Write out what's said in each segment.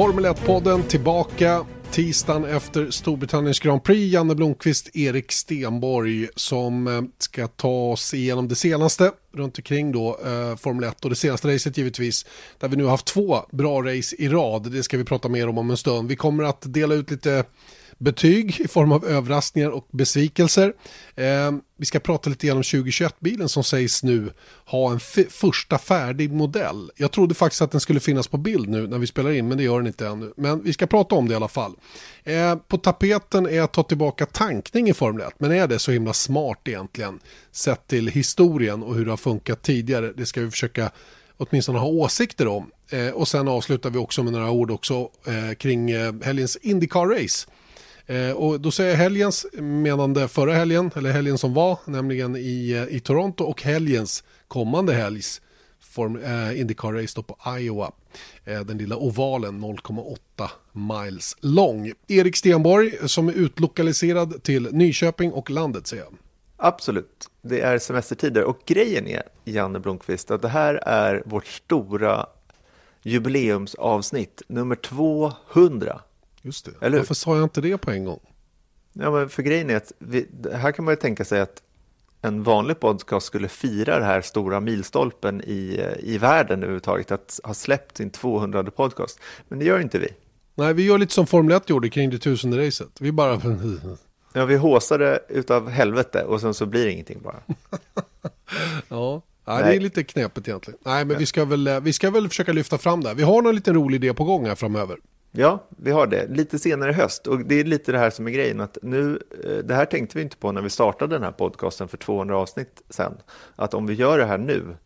Formel 1-podden tillbaka tisdagen efter Storbritanniens Grand Prix. Janne Blomqvist, Erik Stenborg som eh, ska ta oss igenom det senaste runt omkring då eh, Formel 1 och det senaste racet givetvis där vi nu har haft två bra race i rad. Det ska vi prata mer om om en stund. Vi kommer att dela ut lite betyg i form av överraskningar och besvikelser. Eh, vi ska prata lite grann om 2021-bilen som sägs nu ha en första färdig modell. Jag trodde faktiskt att den skulle finnas på bild nu när vi spelar in, men det gör den inte ännu. Men vi ska prata om det i alla fall. Eh, på tapeten är att ta tillbaka tankning i Formel 1, men är det så himla smart egentligen? Sett till historien och hur det har funkat tidigare. Det ska vi försöka åtminstone ha åsikter om. Eh, och sen avslutar vi också med några ord också eh, kring eh, helgens Indycar-race Eh, och då säger jag helgens, menande förra helgen, eller helgen som var, nämligen i, eh, i Toronto och helgens kommande helgs form, eh, Indycar-race på Iowa. Eh, den lilla ovalen 0,8 miles lång. Erik Stenborg som är utlokaliserad till Nyköping och landet säger jag. Absolut, det är semestertider och grejen är, Janne Blomqvist, att det här är vårt stora jubileumsavsnitt, nummer 200. Just det. Eller Varför sa jag inte det på en gång? Ja, men för grejen är att vi, här kan man ju tänka sig att en vanlig podcast skulle fira det här stora milstolpen i, i världen överhuvudtaget, att ha släppt sin 200 podcast. Men det gör inte vi. Nej, vi gör lite som Formel 1 gjorde kring det tusende racet. Vi bara... ja, vi håsade utav helvete och sen så blir det ingenting bara. ja. Nej, det är lite knepigt egentligen. Nej, men vi ska, väl, vi ska väl försöka lyfta fram det. Vi har någon liten rolig idé på gång här framöver. Ja, vi har det. Lite senare i höst. Och det är lite det här som är grejen. Att nu, eh, det här tänkte vi inte på när vi startade den här podcasten för 200 avsnitt sen. Att om vi gör det här nu,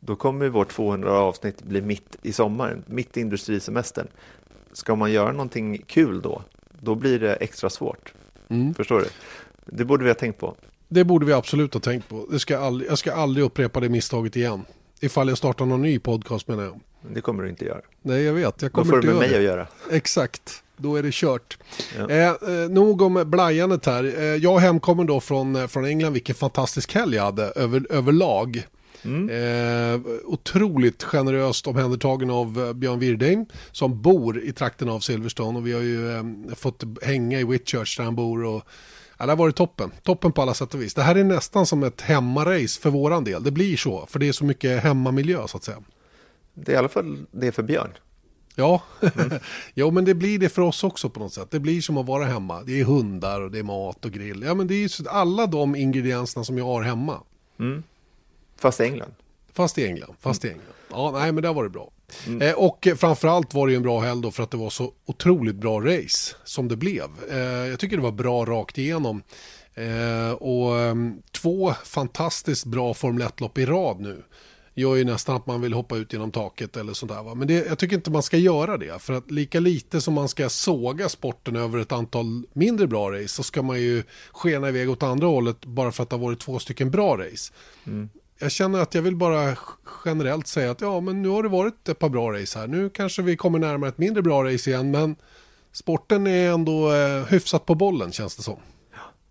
då kommer vårt 200 avsnitt bli mitt i sommaren, mitt i industrisemestern. Ska man göra någonting kul då, då blir det extra svårt. Mm. Förstår du? Det borde vi ha tänkt på. Det borde vi absolut ha tänkt på. Det ska aldrig, jag ska aldrig upprepa det misstaget igen. Ifall jag startar någon ny podcast menar jag. Det kommer du inte göra. Nej, jag vet. Jag kommer Då får du med mig att göra. Exakt. Då är det kört. Ja. Eh, eh, nog om blajandet här. Eh, jag hemkommer då från, eh, från England. Vilken fantastisk helg jag hade över, överlag. Mm. Eh, otroligt generöst omhändertagen av eh, Björn Wirdheim som bor i trakten av Silverstone och vi har ju eh, fått hänga i Whitchurch där han bor och Ja, det har varit toppen. Toppen på alla sätt och vis. Det här är nästan som ett hemmarace för våran del. Det blir så, för det är så mycket hemmamiljö så att säga. Det är i alla fall det för Björn. Ja, mm. jo men det blir det för oss också på något sätt. Det blir som att vara hemma. Det är hundar och det är mat och grill. Ja men det är ju alla de ingredienserna som jag har hemma. Mm. Fast i England. Fast i England, fast mm. i England. Ja, nej men det har varit bra. Mm. Eh, och framförallt var det ju en bra helg då för att det var så otroligt bra race som det blev. Eh, jag tycker det var bra rakt igenom. Eh, och ehm, två fantastiskt bra Formel 1-lopp i rad nu gör ju nästan att man vill hoppa ut genom taket eller sånt där. Va? Men det, jag tycker inte man ska göra det. För att lika lite som man ska såga sporten över ett antal mindre bra race så ska man ju skena iväg åt andra hållet bara för att det har varit två stycken bra race. Mm. Jag känner att jag vill bara generellt säga att ja, men nu har det varit ett par bra race här. Nu kanske vi kommer närmare ett mindre bra race igen, men sporten är ändå eh, hyfsat på bollen känns det som.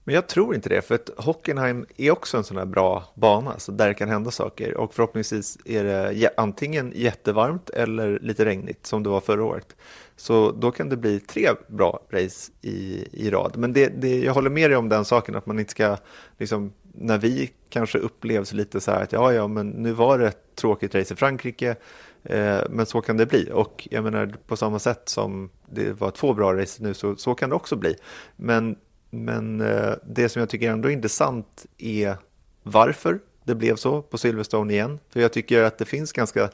Men jag tror inte det, för att Hockenheim är också en sån här bra bana, så där det kan hända saker. Och förhoppningsvis är det antingen jättevarmt eller lite regnigt, som det var förra året. Så då kan det bli tre bra race i, i rad. Men det, det, jag håller med dig om den saken, att man inte ska, liksom, när vi kanske upplevs lite så här att ja, ja, men nu var det ett tråkigt race i Frankrike, eh, men så kan det bli. Och jag menar, på samma sätt som det var två bra race nu, så, så kan det också bli. Men men eh, det som jag tycker ändå är intressant är varför det blev så på Silverstone igen. För jag tycker att det finns ganska,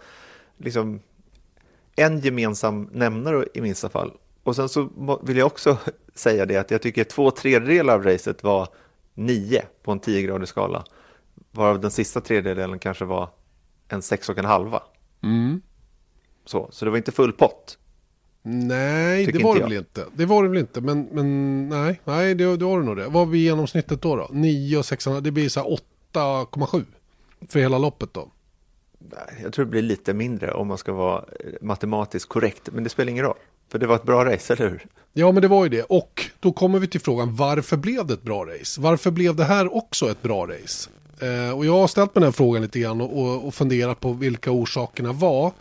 liksom, en gemensam nämnare i minsta fall. Och sen så vill jag också säga det att jag tycker två tredjedelar av racet var nio på en 10-gradig skala. Varav den sista tredjedelen kanske var en sex och en halva. Mm. Så, så det var inte full pott. Nej, Tycker det var det väl inte. Det var det väl inte, men, men nej, nej det, det var det nog det. Vad blir genomsnittet då? då? 9 och 6, det blir så här 8,7 för hela loppet då. Jag tror det blir lite mindre om man ska vara eh, matematiskt korrekt, men det spelar ingen roll. För det var ett bra race, eller hur? Ja, men det var ju det. Och då kommer vi till frågan, varför blev det ett bra race? Varför blev det här också ett bra race? Eh, och jag har ställt mig den här frågan lite grann och, och, och funderat på vilka orsakerna var.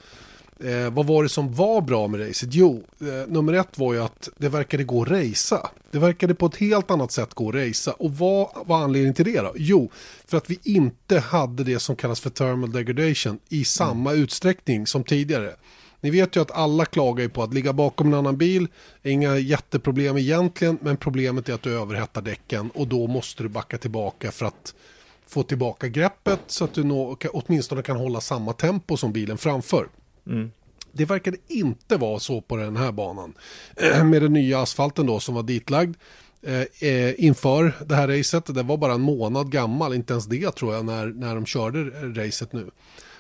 Eh, vad var det som var bra med racet? Jo, eh, nummer ett var ju att det verkade gå att racea. Det verkade på ett helt annat sätt gå att racea. Och vad var anledningen till det då? Jo, för att vi inte hade det som kallas för thermal degradation i samma utsträckning som tidigare. Ni vet ju att alla klagar ju på att ligga bakom en annan bil inga jätteproblem egentligen, men problemet är att du överhettar däcken och då måste du backa tillbaka för att få tillbaka greppet så att du nå, åtminstone kan hålla samma tempo som bilen framför. Det verkade inte vara så på den här banan. Med den nya asfalten då som var ditlagd eh, eh, inför det här racet. Det var bara en månad gammal, inte ens det tror jag, när, när de körde racet nu.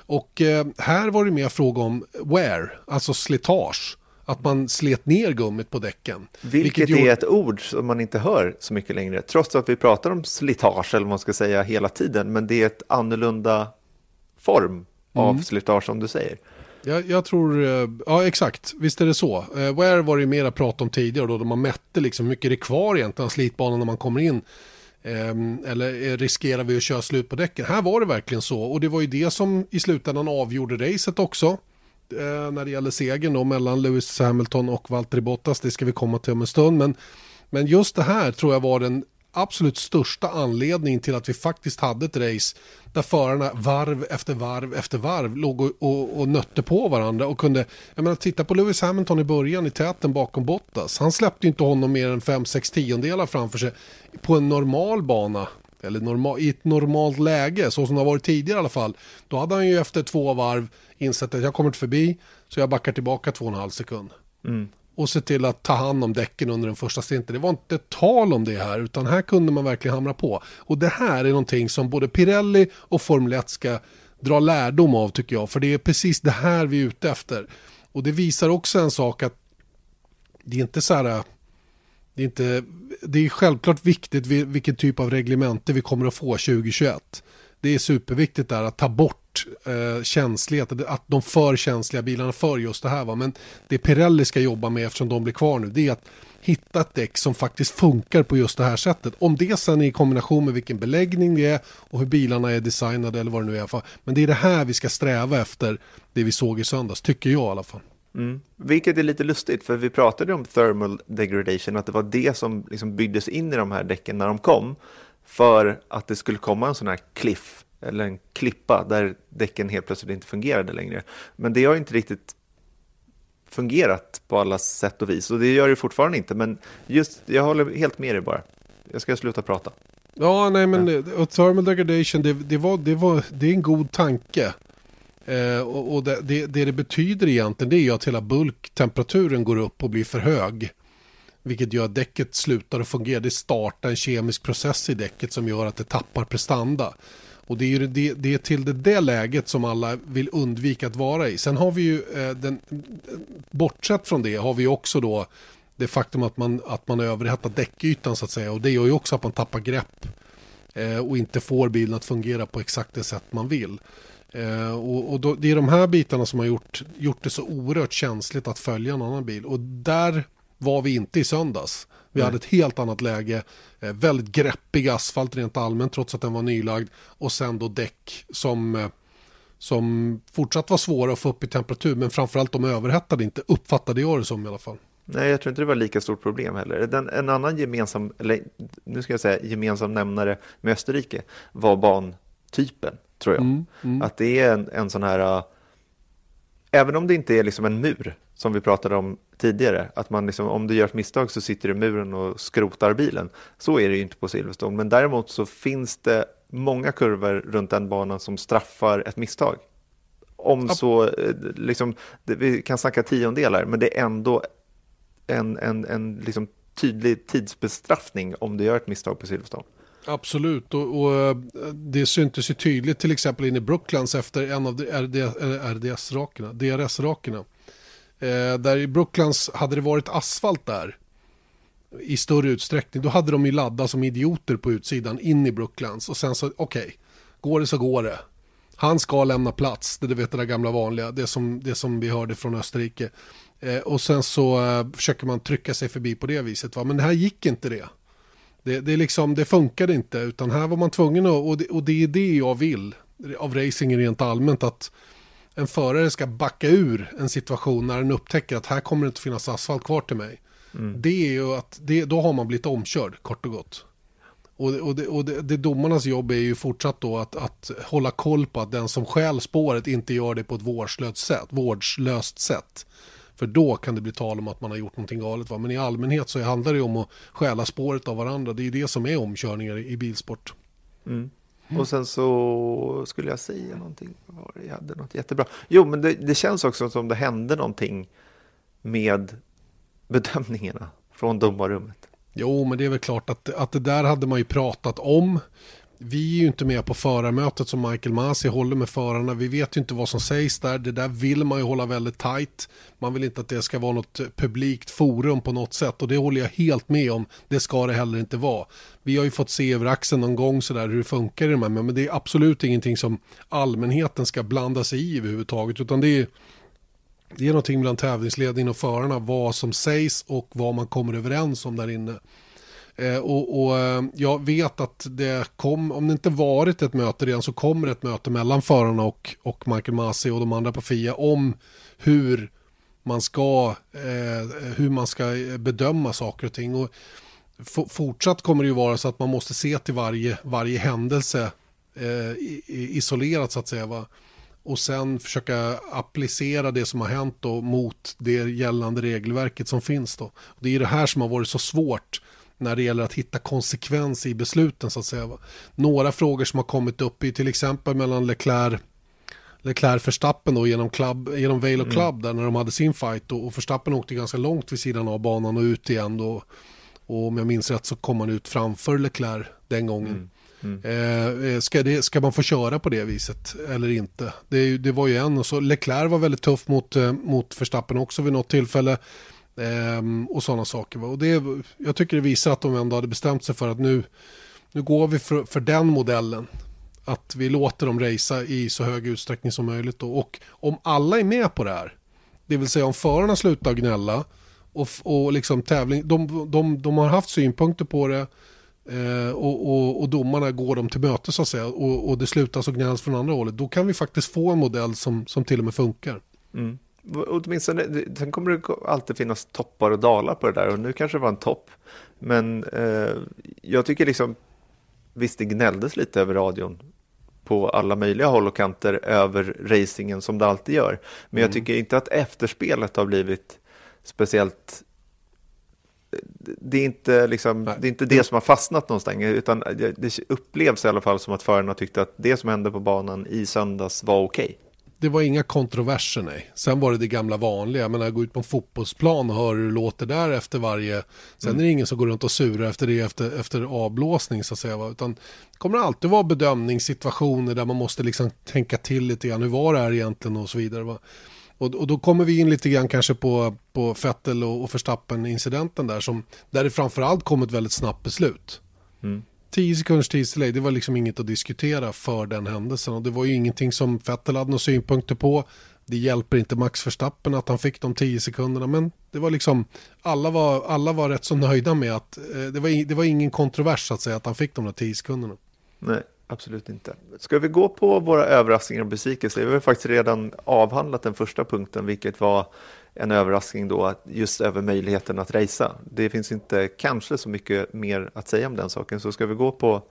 Och eh, här var det mer fråga om wear, alltså slitage. Att man slet ner gummit på däcken. Vilket, gjorde- är ett ord som man inte hör så mycket längre, trots att vi pratar om slitage, eller vad man ska säga, hela tiden. Men det är ett annorlunda form av Mm. slitage, som du säger. Jag, jag tror, eh, ja exakt, visst är det så. Eh, Where var det ju mera prat om tidigare då, då man mätte liksom hur mycket det är kvar egentligen av slitbanan när man kommer in. Ehm, eller eh, riskerar vi att köra slut på däcken? Här var det verkligen så och det var ju det som i slutändan avgjorde racet också. Eh, när det gäller segern då mellan Lewis Hamilton och Valtteri Bottas, det ska vi komma till om en stund. Men, men just det här tror jag var den absolut största anledningen till att vi faktiskt hade ett race där förarna varv efter varv efter varv låg och, och, och nötte på varandra och kunde, jag menar titta på Lewis Hamilton i början i täten bakom Bottas. Han släppte ju inte honom mer än 5-6 tiondelar framför sig på en normal bana. Eller normal, i ett normalt läge, så som det har varit tidigare i alla fall. Då hade han ju efter två varv insett att jag kommer inte förbi, så jag backar tillbaka två och en halv sekund mm och se till att ta hand om däcken under den första stinten. Det var inte tal om det här, utan här kunde man verkligen hamra på. Och det här är någonting som både Pirelli och Formel 1 ska dra lärdom av tycker jag, för det är precis det här vi är ute efter. Och det visar också en sak att det är inte så här, det är, inte, det är självklart viktigt vilken typ av reglemente vi kommer att få 2021. Det är superviktigt där att ta bort eh, känslighet, att de för känsliga bilarna för just det här. Va? Men det Pirelli ska jobba med eftersom de blir kvar nu, det är att hitta ett däck som faktiskt funkar på just det här sättet. Om det sen är i kombination med vilken beläggning det är och hur bilarna är designade eller vad det nu är. Men det är det här vi ska sträva efter, det vi såg i söndags, tycker jag i alla fall. Mm. Vilket är lite lustigt, för vi pratade om thermal degradation, att det var det som liksom byggdes in i de här däcken när de kom, för att det skulle komma en sån här cliff, eller en klippa, där däcken helt plötsligt inte fungerade längre. Men det har inte riktigt fungerat på alla sätt och vis, och det gör det fortfarande inte, men just, jag håller helt med dig bara. Jag ska sluta prata. Ja, nej men eh, och thermal degradation, det, det, var, det, var, det är en god tanke. Eh, och och det, det, det det betyder egentligen det är ju att hela bulktemperaturen går upp och blir för hög. Vilket gör att däcket slutar att fungera. Det startar en kemisk process i däcket som gör att det tappar prestanda. Och det är ju det, det är till det, det läget som alla vill undvika att vara i. Sen har vi ju, eh, den, bortsett från det, har vi också då det faktum att man, att man överhettar däckytan så att säga. Och det gör ju också att man tappar grepp eh, och inte får bilen att fungera på exakt det sätt man vill. Eh, och och då, det är de här bitarna som har gjort, gjort det så oerhört känsligt att följa en annan bil. Och där var vi inte i söndags. Vi hade ett helt annat läge, eh, väldigt greppig asfalt rent allmänt trots att den var nylagd. Och sen då däck som, eh, som fortsatt var svåra att få upp i temperatur men framförallt de överhettade inte, uppfattade jag det som i alla fall. Nej, jag tror inte det var lika stort problem heller. Den, en annan gemensam, eller nu ska jag säga gemensam nämnare med Österrike var bantypen, tror jag. Att det är en, en sån här, även om det inte är liksom en mur, som vi pratade om tidigare, att man liksom, om du gör ett misstag så sitter du i muren och skrotar bilen. Så är det ju inte på Silverstone, men däremot så finns det många kurvor runt den banan som straffar ett misstag. Om så, eh, liksom, vi kan snacka tiondelar, men det är ändå en, en, en liksom tydlig tidsbestraffning om du gör ett misstag på Silverstone. Absolut, och, och eh, det syntes ju tydligt till exempel in i Brooklands efter en av RDS-rakerna, eh, DRS-rakerna. Eh, där i Brooklands, hade det varit asfalt där i större utsträckning, då hade de ju laddat som idioter på utsidan in i Brooklands och sen så, okej, okay, går det så går det. Han ska lämna plats, det du vet det där gamla vanliga, det som, det som vi hörde från Österrike. Eh, och sen så eh, försöker man trycka sig förbi på det viset, va? men det här gick inte det. Det, det, liksom, det funkade inte, utan här var man tvungen att, och det, och det är det jag vill av racing rent allmänt, att en förare ska backa ur en situation när den upptäcker att här kommer det inte finnas asfalt kvar till mig. Mm. Det är ju att, det, då har man blivit omkörd, kort och gott. Och, och, det, och det, det domarnas jobb är ju fortsatt då att, att hålla koll på att den som skäl spåret inte gör det på ett vårdslöst sätt. Vårdslöst sätt. För då kan det bli tal om att man har gjort någonting galet. Va? Men i allmänhet så handlar det om att stjäla spåret av varandra. Det är det som är omkörningar i bilsport. Mm. Mm. Och sen så skulle jag säga någonting. Jag hade något jättebra. Jo, men det, det känns också som det hände någonting med bedömningarna från domarrummet. Jo, men det är väl klart att, att det där hade man ju pratat om. Vi är ju inte med på förarmötet som Michael Masi håller med förarna. Vi vet ju inte vad som sägs där. Det där vill man ju hålla väldigt tajt. Man vill inte att det ska vara något publikt forum på något sätt och det håller jag helt med om. Det ska det heller inte vara. Vi har ju fått se över axeln någon gång sådär hur det funkar i de här, men det är absolut ingenting som allmänheten ska blanda sig i överhuvudtaget, utan det är det är någonting mellan tävlingsledningen och förarna vad som sägs och vad man kommer överens om där inne. Eh, och, och, eh, jag vet att det kom, om det inte varit ett möte redan så kommer ett möte mellan förarna och, och Michael Masi och de andra på FIA om hur man ska, eh, hur man ska eh, bedöma saker och ting. Och fortsatt kommer det ju vara så att man måste se till varje, varje händelse eh, isolerat så att säga. Va? och sen försöka applicera det som har hänt då mot det gällande regelverket som finns då. Det är det här som har varit så svårt när det gäller att hitta konsekvens i besluten så att säga. Några frågor som har kommit upp i till exempel mellan Leclerc Leclerc Verstappen då genom, club, genom Vale och mm. Club mm. där när de hade sin fight och, och Verstappen åkte ganska långt vid sidan av banan och ut igen då. Och om jag minns rätt så kom han ut framför Leclerc den gången. Mm. Mm. Eh, eh, ska, det, ska man få köra på det viset eller inte? Det, det var ju en och så Leclerc var väldigt tuff mot, eh, mot Verstappen också vid något tillfälle. Eh, och sådana saker. Och det, jag tycker det visar att de ändå hade bestämt sig för att nu, nu går vi för, för den modellen. Att vi låter dem racea i så hög utsträckning som möjligt. Då. Och om alla är med på det här, det vill säga om förarna slutar gnälla och, och liksom tävling, de, de, de, har haft synpunkter på det, Eh, och, och, och, domarna går dem till möte så att säga och, och det slutar så gnälls från andra hållet. Då kan vi faktiskt få en modell som, som till och med funkar. Mm. Åtminstone, sen kommer det alltid finnas toppar och dalar på det där och nu kanske det var en topp. Men eh, jag tycker liksom, visst det gnälldes lite över radion på alla möjliga håll och kanter över racingen som det alltid gör. Men mm. jag tycker inte att efterspelet har blivit speciellt det är inte, liksom, det, är inte det som har fastnat någonstans, utan det upplevs i alla fall som att förarna tyckte att det som hände på banan i söndags var okej. Okay. Det var inga kontroverser, nej. Sen var det det gamla vanliga. Jag menar, gå ut på en fotbollsplan och höra hur det låter där efter varje... Sen mm. är det ingen som går runt och surar efter det efter, efter avblåsning, så att säga. Utan det kommer alltid vara bedömningssituationer där man måste liksom tänka till lite grann. Hur var det här egentligen och så vidare. Va? Och, och då kommer vi in lite grann kanske på, på Fettel och, och Verstappen-incidenten där, som, där det framförallt kom ett väldigt snabbt beslut. Mm. 10 sekunders tidsdelay, det var liksom inget att diskutera för den händelsen. Och det var ju ingenting som Vettel hade några synpunkter på. Det hjälper inte Max Verstappen att han fick de 10 sekunderna, men det var liksom, alla var, alla var rätt så nöjda med att eh, det, var, det var ingen kontrovers att säga att han fick de där 10 sekunderna. Nej, absolut inte. Ska vi gå på våra överraskningar och besvikelser? Vi har faktiskt redan avhandlat den första punkten, vilket var en överraskning då just över möjligheten att racea. Det finns inte kanske så mycket mer att säga om den saken, så ska vi gå på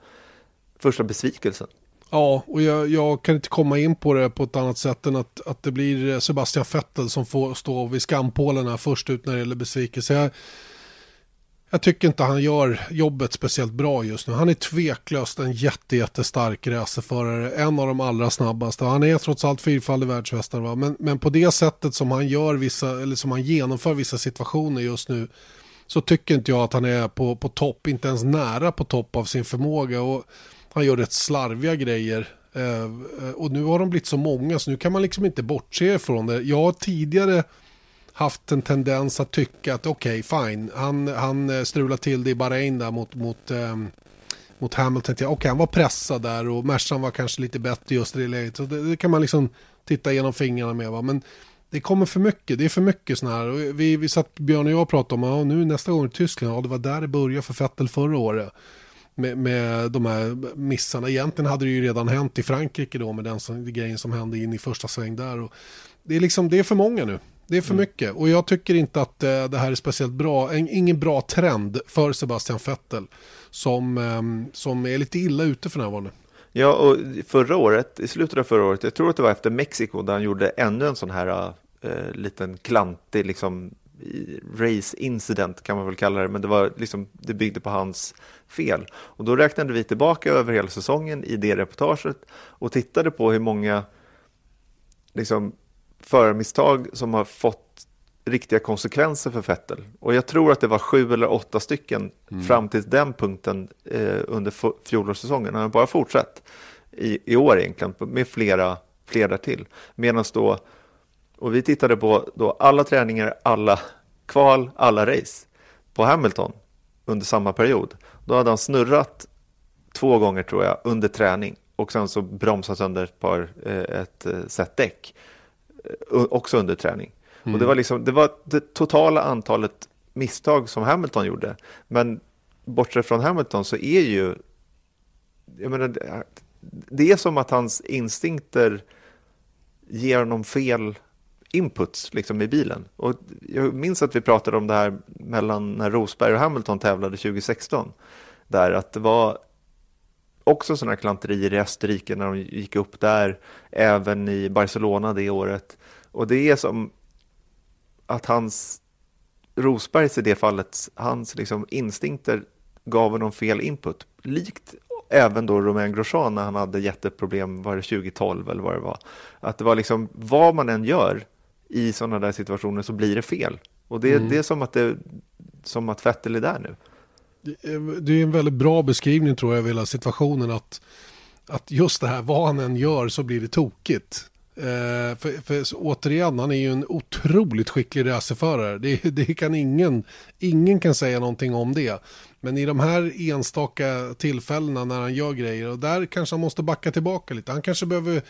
första besvikelsen. Ja, och jag, jag, kan inte komma in på det på ett annat sätt än att, att det blir Sebastian Vettel som får stå vid skampålen här först ut när det gäller besvikelse. Jag, jag tycker inte han gör jobbet speciellt bra just nu. Han är tveklöst en jätte, jättestark racerförare. En av de allra snabbaste. Han är trots allt fyrfaldig världsmästare. Men, men på det sättet som han gör vissa, eller som han genomför vissa situationer just nu så tycker inte jag att han är på, på topp, inte ens nära på topp av sin förmåga. Och han gör rätt slarviga grejer. Eh, eh och nu har de blivit så många så nu kan man liksom inte bortse ifrån det. Jag har tidigare haft en tendens att tycka att okej, okay, fine, han, han eh, strular till det i Bahrain där mot, mot, um, mot Hamilton. Okej, okay, han var pressad där och Mercan var kanske lite bättre just i det läget. Så det, det, kan man liksom titta igenom fingrarna med. Va? Men det kommer för mycket, det är för mycket sådana här. Vi, vi satt, Björn och jag pratade om, ja, nu nästa gång i Tyskland, ja det var där det började för Fettel förra året. Med, med de här missarna. Egentligen hade det ju redan hänt i Frankrike då med den som, grejen som hände in i första sväng där. Och det, är liksom, det är för många nu. Det är för mm. mycket och jag tycker inte att eh, det här är speciellt bra. En, ingen bra trend för Sebastian Vettel som, eh, som är lite illa ute för närvarande. Ja, och förra året, i slutet av förra året, jag tror att det var efter Mexiko, där han gjorde ännu en sån här eh, liten klantig liksom, race incident kan man väl kalla det, men det, var liksom, det byggde på hans fel. Och då räknade vi tillbaka över hela säsongen i det reportaget och tittade på hur många liksom, förarmisstag som har fått riktiga konsekvenser för Vettel. Och jag tror att det var sju eller åtta stycken mm. fram till den punkten eh, under fjolårssäsongen. Han har bara fortsatt i, i år egentligen med flera, flera till. Medan då, och vi tittade på då alla träningar, alla kval, alla race på Hamilton under samma period. Då hade han snurrat två gånger tror jag under träning och sen så bromsat sönder ett par, eh, ett eh, set däck också under träning. Mm. Och det var, liksom, det var det totala antalet misstag som Hamilton gjorde. Men bortsett från Hamilton så är ju... Jag menar, det är som att hans instinkter ger honom fel inputs liksom, i bilen. Och jag minns att vi pratade om det här mellan när Rosberg och Hamilton tävlade 2016. Där att det var också sådana klanterier i Österrike när de gick upp där, även i Barcelona det året. Och det är som att hans Rosbergs i det fallet, hans liksom instinkter gav honom fel input. Likt även då Romain Grosjean när han hade jätteproblem, var det 2012 eller vad det var. Att det var liksom, vad man än gör i sådana där situationer så blir det fel. Och det, mm. det är som att, det, som att Vettel är där nu. Det är en väldigt bra beskrivning tror jag av hela situationen. Att, att just det här, vad han än gör så blir det tokigt. Eh, för, för återigen, han är ju en otroligt skicklig racerförare. Det, det kan ingen, ingen kan säga någonting om det. Men i de här enstaka tillfällena när han gör grejer och där kanske han måste backa tillbaka lite. Han kanske behöver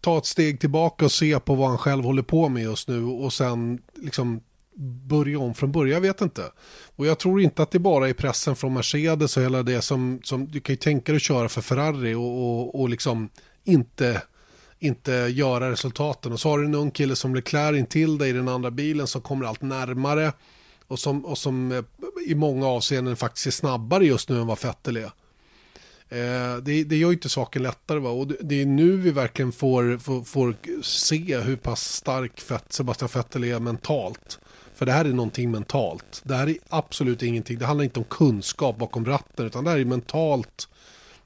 ta ett steg tillbaka och se på vad han själv håller på med just nu och sen liksom börja om från början, jag vet inte. Och jag tror inte att det bara är pressen från Mercedes och hela det som, som du kan ju tänka dig att köra för Ferrari och, och, och liksom inte inte göra resultaten. Och så har du en ung kille som Leclerc in till dig i den andra bilen som kommer allt närmare och som, och som eh, i många avseenden faktiskt är snabbare just nu än vad Vettel är. Eh, det, det gör ju inte saken lättare. Va? Och det är nu vi verkligen får, får, får se hur pass stark Fett, Sebastian Vettel är mentalt. För det här är någonting mentalt. Det här är absolut ingenting. Det handlar inte om kunskap bakom ratten utan det här är mentalt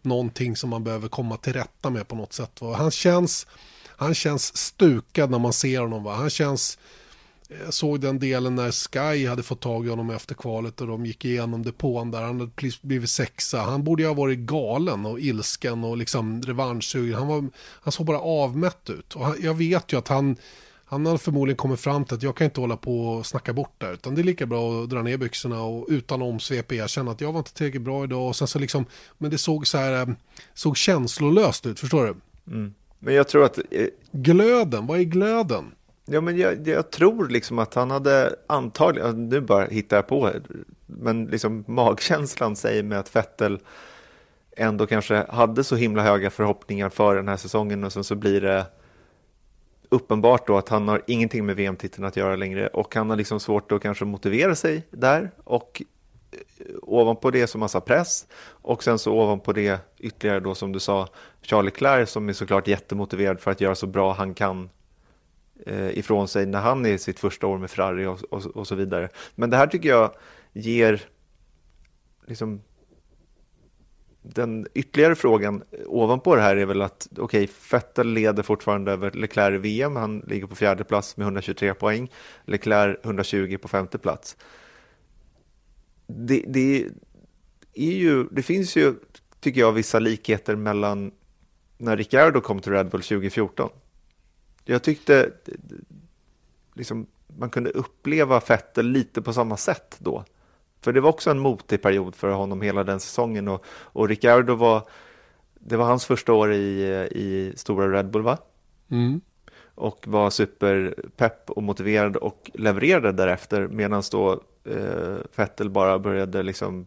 någonting som man behöver komma till rätta med på något sätt. Va? Han, känns, han känns stukad när man ser honom. Va? Han känns... Jag såg den delen när Sky hade fått tag i honom efter kvalet och de gick igenom depån där. Han hade blivit sexa. Han borde ju ha varit galen och ilsken och liksom revanschsugen. Han, han såg bara avmätt ut. Och han, jag vet ju att han han har förmodligen kommit fram till att jag kan inte hålla på och snacka bort det. Utan det är lika bra att dra ner byxorna och utan omsvep erkänna att jag var inte tillräckligt bra idag. Och sen så liksom, men det såg så här, eh, såg känslolöst ut, förstår du? Mm. Men jag tror att... Eh... Glöden, vad är glöden? Ja, men jag, jag, tror liksom att han hade antagligen, nu bara hittar jag på, men liksom magkänslan säger mig att Fettel ändå kanske hade så himla höga förhoppningar för den här säsongen och sen så blir det uppenbart då att han har ingenting med VM-titeln att göra längre och han har liksom svårt att kanske motivera sig där och eh, ovanpå det så massa press och sen så ovanpå det ytterligare då som du sa Charlie Leclerc som är såklart jättemotiverad för att göra så bra han kan eh, ifrån sig när han är i sitt första år med Ferrari och, och, och så vidare. Men det här tycker jag ger liksom den ytterligare frågan ovanpå det här är väl att okej, okay, Vettel leder fortfarande över Leclerc i VM. Han ligger på fjärde plats med 123 poäng. Leclerc 120 på femte plats. Det, det, är ju, det finns ju, tycker jag, vissa likheter mellan när Ricciardo kom till Red Bull 2014. Jag tyckte liksom, man kunde uppleva Vettel lite på samma sätt då. För det var också en motig period för honom hela den säsongen och, och Ricciardo var, det var hans första år i, i stora Red Bull va? Mm. Och var superpepp och motiverad och levererade därefter medan då eh, Vettel bara började liksom,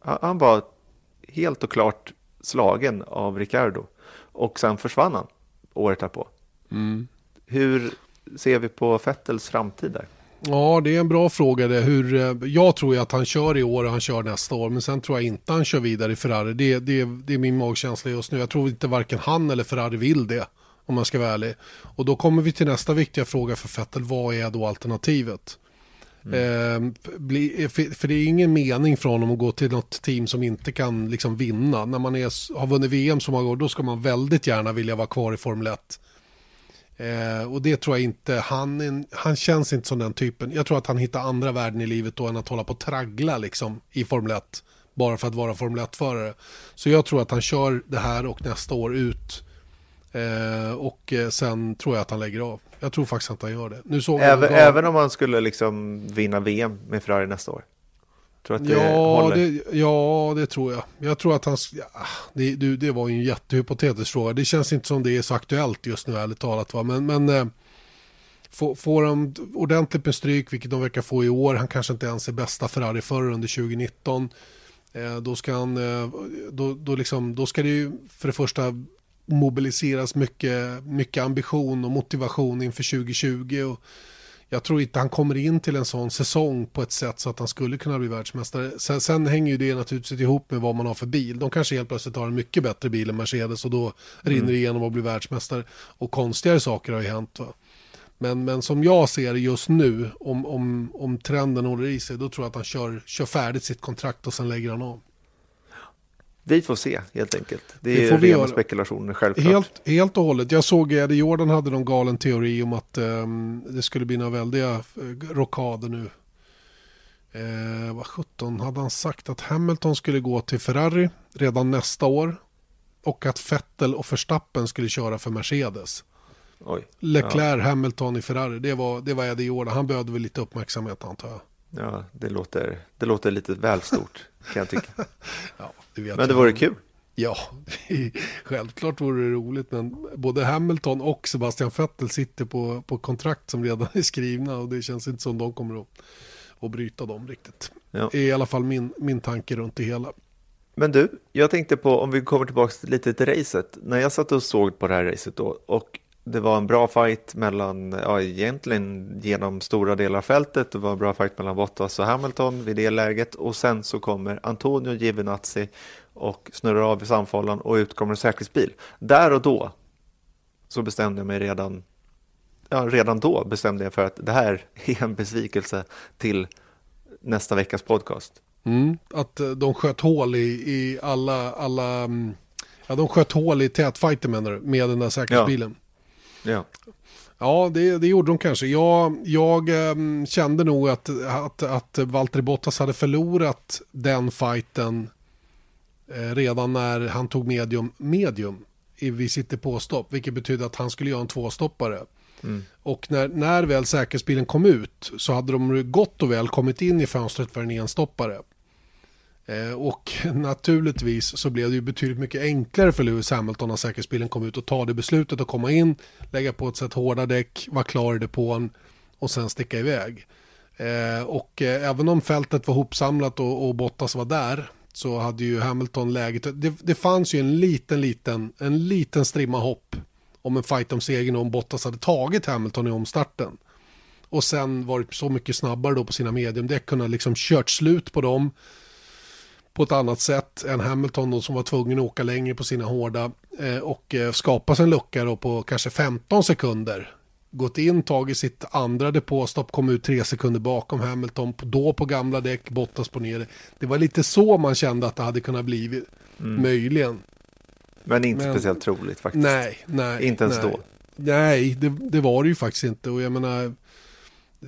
han var helt och klart slagen av Ricciardo och sen försvann han året därpå. Mm. Hur ser vi på Vettels framtid där? Ja, det är en bra fråga det. Hur, eh, jag tror ju att han kör i år och han kör nästa år. Men sen tror jag inte han kör vidare i Ferrari. Det, det, det är min magkänsla just nu. Jag tror inte varken han eller Ferrari vill det. Om man ska vara ärlig. Och då kommer vi till nästa viktiga fråga för Vettel. Vad är då alternativet? Mm. Eh, för, det är ingen mening för honom att gå till något team som inte kan liksom vinna. När man är, har vunnit VM så många år, då ska man väldigt gärna vilja vara kvar i Formel 1. Eh, och det tror jag inte, han, han känns inte som den typen. Jag tror att han hittar andra värden i livet då än att hålla på och traggla liksom i Formel 1. Bara för att vara Formel 1-förare. Så jag tror att han kör det här och nästa år ut. Eh, och eh, sen tror jag att han lägger av. Jag tror faktiskt att han gör det. Nu såg även, även om han skulle liksom vinna VM med Ferrari nästa år? Tror att det ja, det, ja, det tror jag. Jag tror att han... Ja, det, det, det var ju en jättehypotetisk fråga. Det känns inte som det är så aktuellt just nu, ärligt talat. Va? Men, men eh, får, får de ordentligt med stryk, vilket de verkar få i år, han kanske inte ens är bästa Ferrari förr under 2019. Eh, då, ska han, eh, då, då, liksom, då ska det ju för det första mobiliseras mycket, mycket ambition och motivation inför 2020. Och, jag tror inte han kommer in till en sån säsong på ett sätt så att han skulle kunna bli världsmästare. Sen, sen hänger ju det naturligtvis ihop med vad man har för bil. De kanske helt plötsligt har en mycket bättre bil än Mercedes och då mm. rinner det igenom och blir världsmästare. Och konstigare saker har ju hänt. Va? Men, men som jag ser det just nu, om, om, om trenden håller i sig, då tror jag att han kör, kör färdigt sitt kontrakt och sen lägger han av. Vi får se helt enkelt. Det är rena spekulationer självklart. Helt, helt och hållet. Jag såg Eddie Jordan hade någon galen teori om att um, det skulle bli några väldiga uh, rockader nu. Eh, vad sjutton hade han sagt att Hamilton skulle gå till Ferrari redan nästa år. Och att Vettel och Verstappen skulle köra för Mercedes. Oj. Leclerc, ja. Hamilton i Ferrari. Det var, det var Eddie Jordan. Han behövde väl lite uppmärksamhet antar jag. Ja, det låter, det låter lite väl stort kan jag tycka. ja, det men det vore kul. Ja, självklart vore det roligt, men både Hamilton och Sebastian Vettel sitter på, på kontrakt som redan är skrivna och det känns inte som de kommer att, att bryta dem riktigt. Ja. är i alla fall min, min tanke runt det hela. Men du, jag tänkte på om vi kommer tillbaka lite till racet. När jag satt och såg på det här racet då och det var en bra fight mellan, ja egentligen genom stora delar av fältet, det var en bra fight mellan Bottas och Hamilton vid det läget och sen så kommer Antonio Giovinazzi och snurrar av i samfållan och ut kommer en säkerhetsbil. Där och då så bestämde jag mig redan, ja redan då bestämde jag för att det här är en besvikelse till nästa veckas podcast. Mm, att eh, de sköt hål i, i alla, alla, mm, ja de sköt hål i tätfighten menar du, med den där säkerhetsbilen. Ja. Ja. Ja, det, det gjorde de kanske. Jag, jag ähm, kände nog att, att, att Valtteri Bottas hade förlorat den fighten äh, redan när han tog medium, medium i, vid sitt påstopp, vilket betyder att han skulle göra en tvåstoppare. Mm. Och när, när väl säkerhetsbilen kom ut så hade de gott och väl kommit in i fönstret för en enstoppare. Eh, och naturligtvis så blev det ju betydligt mycket enklare för Lewis Hamilton när säkerhetsbilen kom ut och ta det beslutet att komma in, lägga på ett sätt hårda däck, vara klar i depån och sen sticka iväg. Eh, och eh, även om fältet var hopsamlat och, och Bottas var där så hade ju Hamilton läget, det, det fanns ju en liten, liten, en liten strimma hopp om en fight om segern om Bottas hade tagit Hamilton i omstarten. Och sen varit så mycket snabbare då på sina mediumdäck, kunnat liksom kört slut på dem på ett annat sätt än Hamilton då, som var tvungen att åka längre på sina hårda eh, och eh, skapa sig en lucka då på kanske 15 sekunder. Gått in, tagit sitt andra depåstopp, kom ut tre sekunder bakom Hamilton, då på gamla däck, Bottas på ner. Det var lite så man kände att det hade kunnat bli, mm. möjligen. Men inte Men, speciellt troligt faktiskt. Nej, nej. Inte ens nej. då. Nej, det, det, var det ju faktiskt inte. Och jag menar,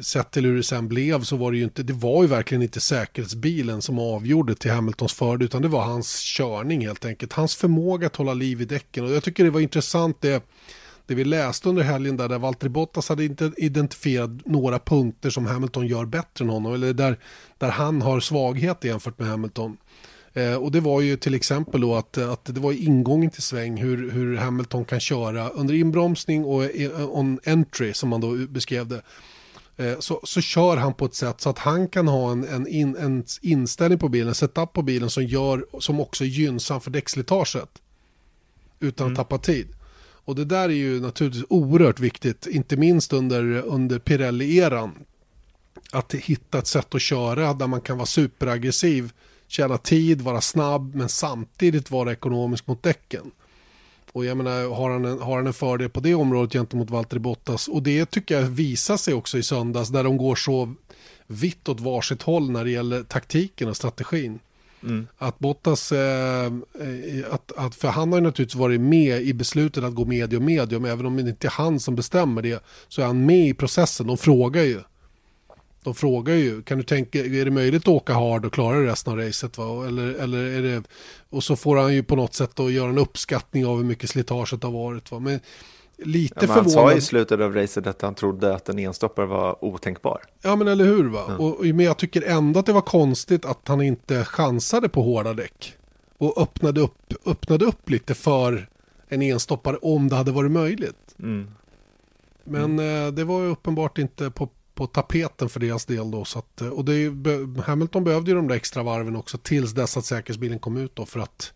sett till hur det sen blev så var det ju inte, det var ju verkligen inte säkerhetsbilen som avgjorde till Hamiltons fördel utan det var hans körning helt enkelt. Hans förmåga att hålla liv i däcken och jag tycker det var intressant det, det vi läste under helgen där, där Valtteri Bottas hade inte identifierat några punkter som Hamilton gör bättre än honom, eller där, där han har svaghet jämfört med Hamilton. Eh, och det var ju till exempel då att, att det var ingången till sväng hur, hur Hamilton kan köra under inbromsning och eh, on entry som man då beskrev det. Eh, så, så kör han på ett sätt så att han kan ha en, en, in, en inställning på bilen, en setup på bilen som, gör, som också är gynnsam för däckslitaget. Utan mm. att tappa tid. Och det där är ju naturligtvis oerhört viktigt, inte minst under, under Pirelli-eran. Att hitta ett sätt att köra där man kan vara superaggressiv, tjäna tid, vara snabb men samtidigt vara ekonomisk mot däcken. Och jag menar, har han, en, har han en fördel på det området gentemot Valtteri Bottas? Och det tycker jag visar sig också i söndags där de går så vitt åt varsitt håll när det gäller taktiken och strategin. Mm. Att Bottas, eh, eh, att, att, för han har ju naturligtvis varit med i beslutet att gå medium medium, även om det inte är han som bestämmer det, så är han med i processen, de frågar ju. De frågar ju, kan du tänka, är det möjligt att åka hard och klara resten av racet? Va? Eller, eller är det, och så får han ju på något sätt då göra en uppskattning av hur mycket slitaget har varit. Va? Men lite ja, men förvånad. Han sa i slutet av racet att han trodde att en enstoppare var otänkbar. Ja men eller hur va. Mm. Och, men jag tycker ändå att det var konstigt att han inte chansade på hårda däck. Och öppnade upp, öppnade upp lite för en enstoppare om det hade varit möjligt. Mm. Men mm. Eh, det var uppenbart inte på, på tapeten för deras del då. Så att, eh, och det, Hamilton behövde ju de där extra varven också tills dess att säkerhetsbilen kom ut då för att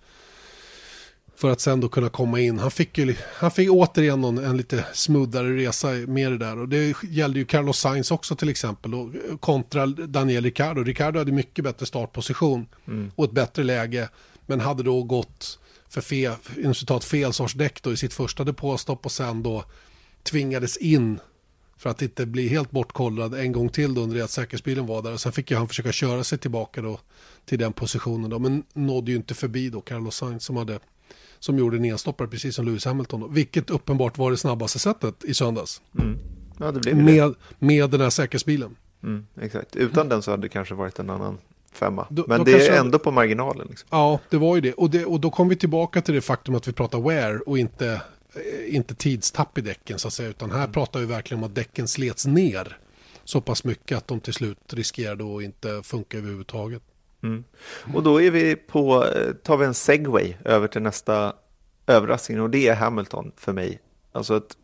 för att sen då kunna komma in. Han fick ju han fick återigen någon, en lite smoothare resa med det där. Och det gällde ju Carlos Sainz också till exempel. Och kontra Daniel Ricciardo. Ricciardo hade mycket bättre startposition mm. och ett bättre läge. Men hade då gått för fel, fel sorts däck då i sitt första depåstopp och sen då tvingades in för att inte bli helt bortkollad en gång till då under det att säkerhetsbilen var där. Och sen fick ju han försöka köra sig tillbaka då till den positionen då. Men nådde ju inte förbi då Carlos Sainz som hade som gjorde en enstoppare precis som Lewis Hamilton. Vilket uppenbart var det snabbaste sättet i söndags. Mm. Ja, med, med den här säkerhetsbilen. Mm, exakt, utan den så hade det kanske varit en annan femma. Då, Men då det är ändå på marginalen. Liksom. Ja, det var ju det. Och, det. och då kom vi tillbaka till det faktum att vi pratar wear och inte, Eh, inte tidstapp i däcken så att säga. Utan här mm. pratar vi verkligen om att däcken slets ner så pass mycket att de till slut riskerade att inte funka överhuvudtaget. Mm. Och då är vi på, eh, tar vi en segway över till nästa överraskning och det är Hamilton för mig. Alltså att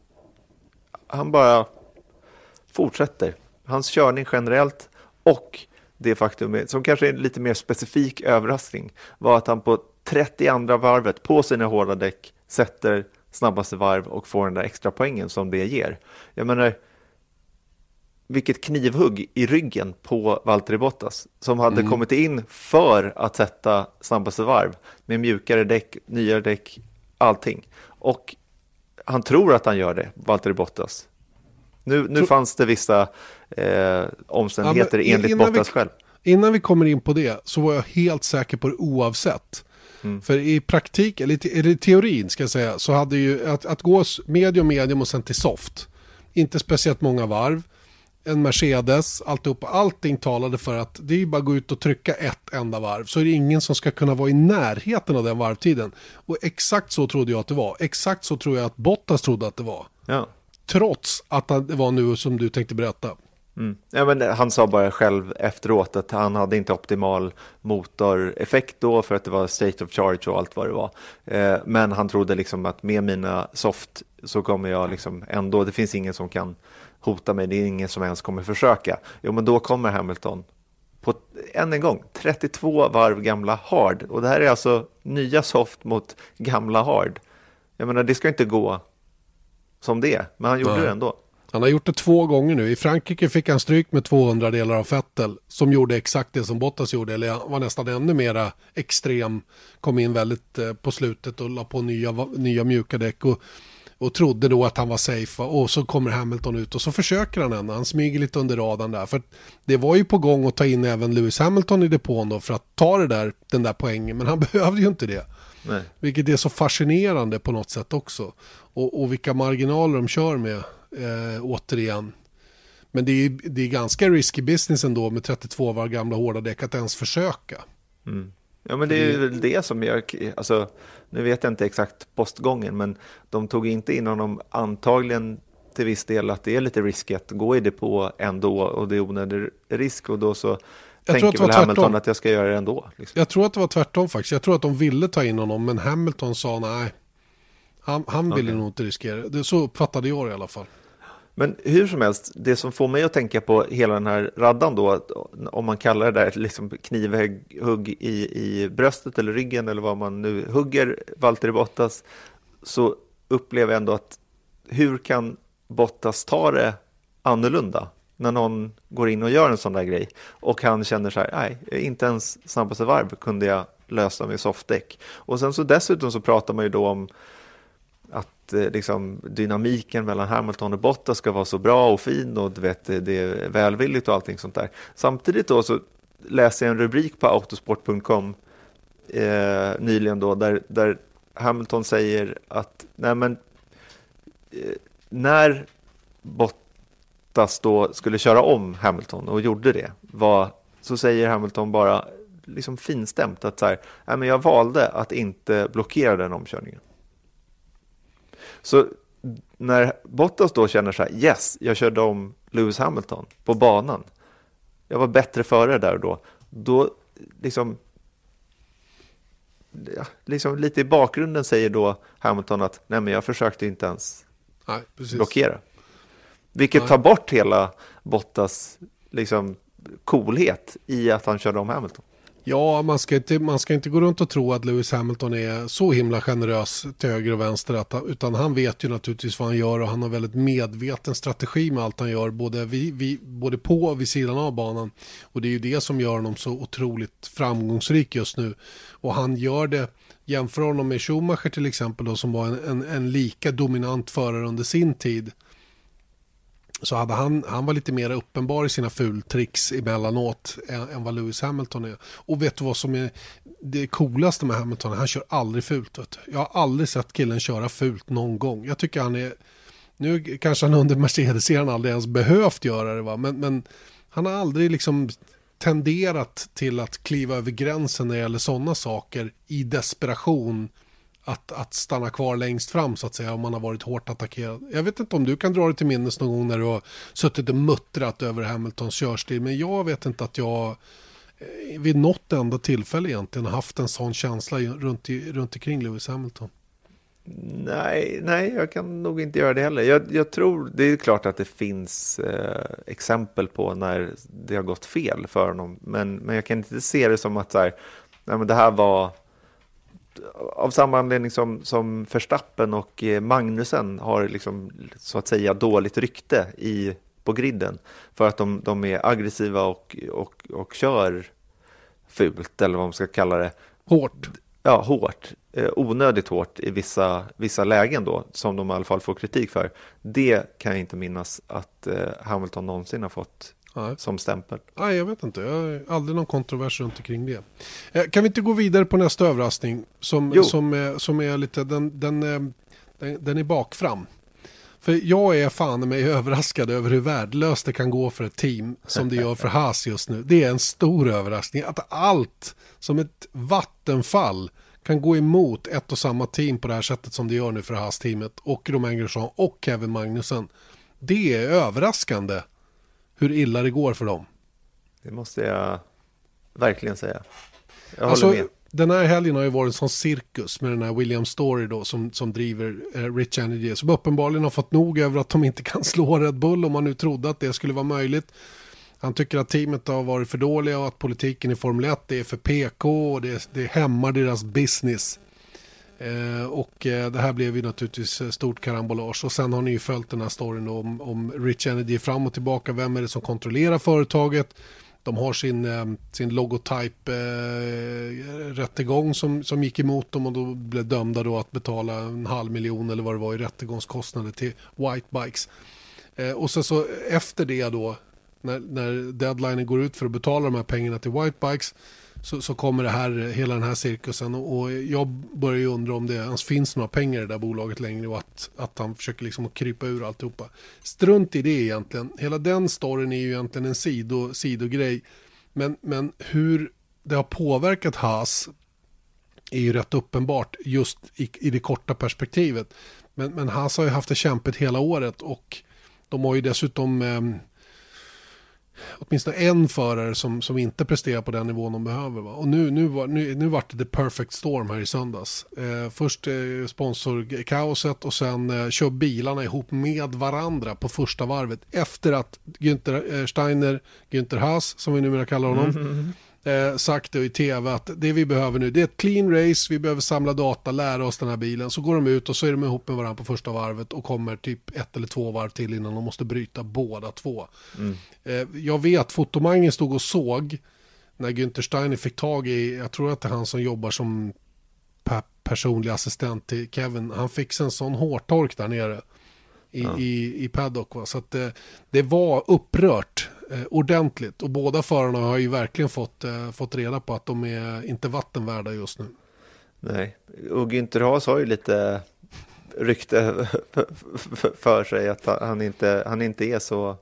han bara fortsätter. Hans körning generellt och det faktum som kanske är en lite mer specifik överraskning var att han på 32 varvet på sina hårda däck sätter snabbaste varv och får den där extra poängen som det ger. Jag menar, vilket knivhugg i ryggen på Valtteri Bottas som hade mm. kommit in för att sätta snabbaste varv med mjukare däck, nyare däck, allting. Och han tror att han gör det, Valtteri Bottas. Nu, nu Tro... fanns det vissa eh, omständigheter ja, enligt Bottas vi, själv. Innan vi kommer in på det så var jag helt säker på det oavsett. Mm. För i praktik, eller i teorin ska jag säga, så hade ju att, att gå medium, medium och sen till soft. Inte speciellt många varv en Mercedes, alltihop, allting talade för att det är ju bara att gå ut och trycka ett enda varv så är det ingen som ska kunna vara i närheten av den varvtiden. Och exakt så trodde jag att det var. Exakt så tror jag att Bottas trodde att det var. Ja. Trots att det var nu som du tänkte berätta. Mm. Ja, men han sa bara själv efteråt att han hade inte optimal motoreffekt då för att det var state of charge och allt vad det var. Eh, men han trodde liksom att med mina soft så kommer jag liksom ändå, det finns ingen som kan hota mig, det är ingen som ens kommer försöka. Jo, men då kommer Hamilton på, än en gång, 32 varv gamla hard. Och det här är alltså nya soft mot gamla hard. Jag menar, det ska inte gå som det men han gjorde Nej. det ändå. Han har gjort det två gånger nu. I Frankrike fick han stryk med 200 delar av Fettel som gjorde exakt det som Bottas gjorde, eller var nästan ännu mera extrem. Kom in väldigt eh, på slutet och la på nya, nya mjuka däck. Och och trodde då att han var safe och så kommer Hamilton ut och så försöker han ändå. Han smyger lite under radarn där. För det var ju på gång att ta in även Lewis Hamilton i depån då för att ta det där, den där poängen. Men han behövde ju inte det. Nej. Vilket är så fascinerande på något sätt också. Och, och vilka marginaler de kör med eh, återigen. Men det är, det är ganska risky business ändå med 32 var gamla hårda däck att ens försöka. Mm. Ja, men det är väl det som jag, alltså, nu vet jag inte exakt postgången, men de tog inte in honom antagligen till viss del att det är lite riskigt att gå i depå ändå och det är onödig risk och då så jag tänker väl Hamilton tvärtom. att jag ska göra det ändå. Liksom. Jag tror att det var tvärtom faktiskt. Jag tror att de ville ta in honom men Hamilton sa nej. Han, han ville okay. nog inte riskera det. Så uppfattade jag det i alla fall. Men hur som helst, det som får mig att tänka på hela den här raddan då, om man kallar det där liksom knivhugg i, i bröstet eller ryggen eller vad man nu hugger Valtteri Bottas, så upplever jag ändå att hur kan Bottas ta det annorlunda när någon går in och gör en sån där grej och han känner så här, nej, inte ens snabbaste varv kunde jag lösa med softdäck. Och sen så dessutom så pratar man ju då om att eh, liksom, dynamiken mellan Hamilton och Bottas ska vara så bra och fin och du vet, det är välvilligt och allting sånt där. Samtidigt då så läser jag en rubrik på autosport.com eh, nyligen då där, där Hamilton säger att nej men, eh, när Bottas då skulle köra om Hamilton och gjorde det var, så säger Hamilton bara liksom finstämt att så här, nej men jag valde att inte blockera den omkörningen. Så när Bottas då känner så här, yes, jag körde om Lewis Hamilton på banan. Jag var bättre före där och då. Då liksom, ja, liksom lite i bakgrunden säger då Hamilton att nej men jag försökte inte ens nej, blockera. Vilket nej. tar bort hela Bottas liksom coolhet i att han körde om Hamilton. Ja, man ska, inte, man ska inte gå runt och tro att Lewis Hamilton är så himla generös till höger och vänster. Att, utan han vet ju naturligtvis vad han gör och han har väldigt medveten strategi med allt han gör. Både, vi, vi, både på och vid sidan av banan. Och det är ju det som gör honom så otroligt framgångsrik just nu. Och han gör det, jämför honom med Schumacher till exempel då, som var en, en, en lika dominant förare under sin tid så hade han, han var lite mer uppenbar i sina fultricks emellanåt än, än vad Lewis Hamilton är. Och vet du vad som är det coolaste med Hamilton? Han kör aldrig fult. Vet du. Jag har aldrig sett killen köra fult någon gång. Jag tycker han är, nu kanske han under Mercedes-serien aldrig ens behövt göra det va, men, men han har aldrig liksom tenderat till att kliva över gränsen när det gäller sådana saker i desperation att, att stanna kvar längst fram så att säga om man har varit hårt attackerad. Jag vet inte om du kan dra dig till minnes någon gång när du har suttit och muttrat över Hamiltons körstil men jag vet inte att jag eh, vid något enda tillfälle egentligen haft en sån känsla runt, i, runt omkring Lewis Hamilton. Nej, nej, jag kan nog inte göra det heller. Jag, jag tror, det är klart att det finns eh, exempel på när det har gått fel för honom, men, men jag kan inte se det som att så här, nej, men det här var av samma anledning som, som Verstappen och eh, Magnusen har liksom, så att säga dåligt rykte i, på griden för att de, de är aggressiva och, och, och kör fult, eller vad man ska kalla det. Hårt. Ja, hårt. Eh, onödigt hårt i vissa, vissa lägen då, som de i alla fall får kritik för. Det kan jag inte minnas att eh, Hamilton någonsin har fått Nej. som stämpel. Nej, jag vet inte. Jag har aldrig någon kontrovers runt omkring det. Eh, kan vi inte gå vidare på nästa överraskning som, som, är, som är lite, den, den, eh, den, den är bakfram. För jag är fan mig överraskad över hur värdelöst det kan gå för ett team som det gör för Haas just nu. Det är en stor överraskning. Att allt som ett vattenfall kan gå emot ett och samma team på det här sättet som det gör nu för Haas-teamet och Romain Grosjean och Kevin Magnussen. Det är överraskande hur illa det går för dem. Det måste jag verkligen säga. Jag alltså, håller med. Den här helgen har ju varit en sån cirkus med den här William Story då som, som driver eh, Rich Energy. Som uppenbarligen har fått nog över att de inte kan slå Red Bull om man nu trodde att det skulle vara möjligt. Han tycker att teamet har varit för dåliga och att politiken i Formel 1 är för PK och det, det hämmar deras business. Eh, och eh, det här blev ju naturligtvis eh, stort karambolage. Och sen har ni ju följt den här storyn om, om Rich Energy fram och tillbaka. Vem är det som kontrollerar företaget? De har sin, sin logotype-rättegång eh, som, som gick emot dem och då blev dömda då att betala en halv miljon eller vad det var i rättegångskostnader till White Bikes. Eh, och sen så efter det då, när, när deadlinen går ut för att betala de här pengarna till White Bikes så, så kommer det här, hela den här cirkusen och jag börjar ju undra om det ens finns några pengar i det där bolaget längre och att, att han försöker liksom krypa ur alltihopa. Strunt i det egentligen. Hela den storyn är ju egentligen en sido, sidogrej. Men, men hur det har påverkat Haas är ju rätt uppenbart just i, i det korta perspektivet. Men, men Haas har ju haft det kämpigt hela året och de har ju dessutom eh, åtminstone en förare som, som inte presterar på den nivån de behöver. Va? Och nu, nu, var, nu, nu var det the perfect storm här i söndags. Eh, först eh, sponsorkaoset och sen eh, kör bilarna ihop med varandra på första varvet efter att Günther eh, Steiner, Günther Haas som vi numera kallar honom, mm -hmm eh, sagt det i tv att det vi behöver nu det är ett clean race, vi behöver samla data, lära oss den här bilen. Så går de ut och så är de ihop med varandra på första varvet och kommer typ ett eller två varv till innan de måste bryta båda två. Mm. Eh, jag vet, fotomangen stod och såg när Günther Steiner fick tag i, jag tror att det är han som jobbar som personlig assistent till Kevin, han fick en sån hårtork där nere i, ja. i, i paddock. Va? Så att det, det var upprört eh, ordentligt. Och båda förarna har ju verkligen fått, eh, fått reda på att de är inte vattenvärda just nu. Nej, och Günther Haas har ju lite rykte för sig att han inte, han inte är så...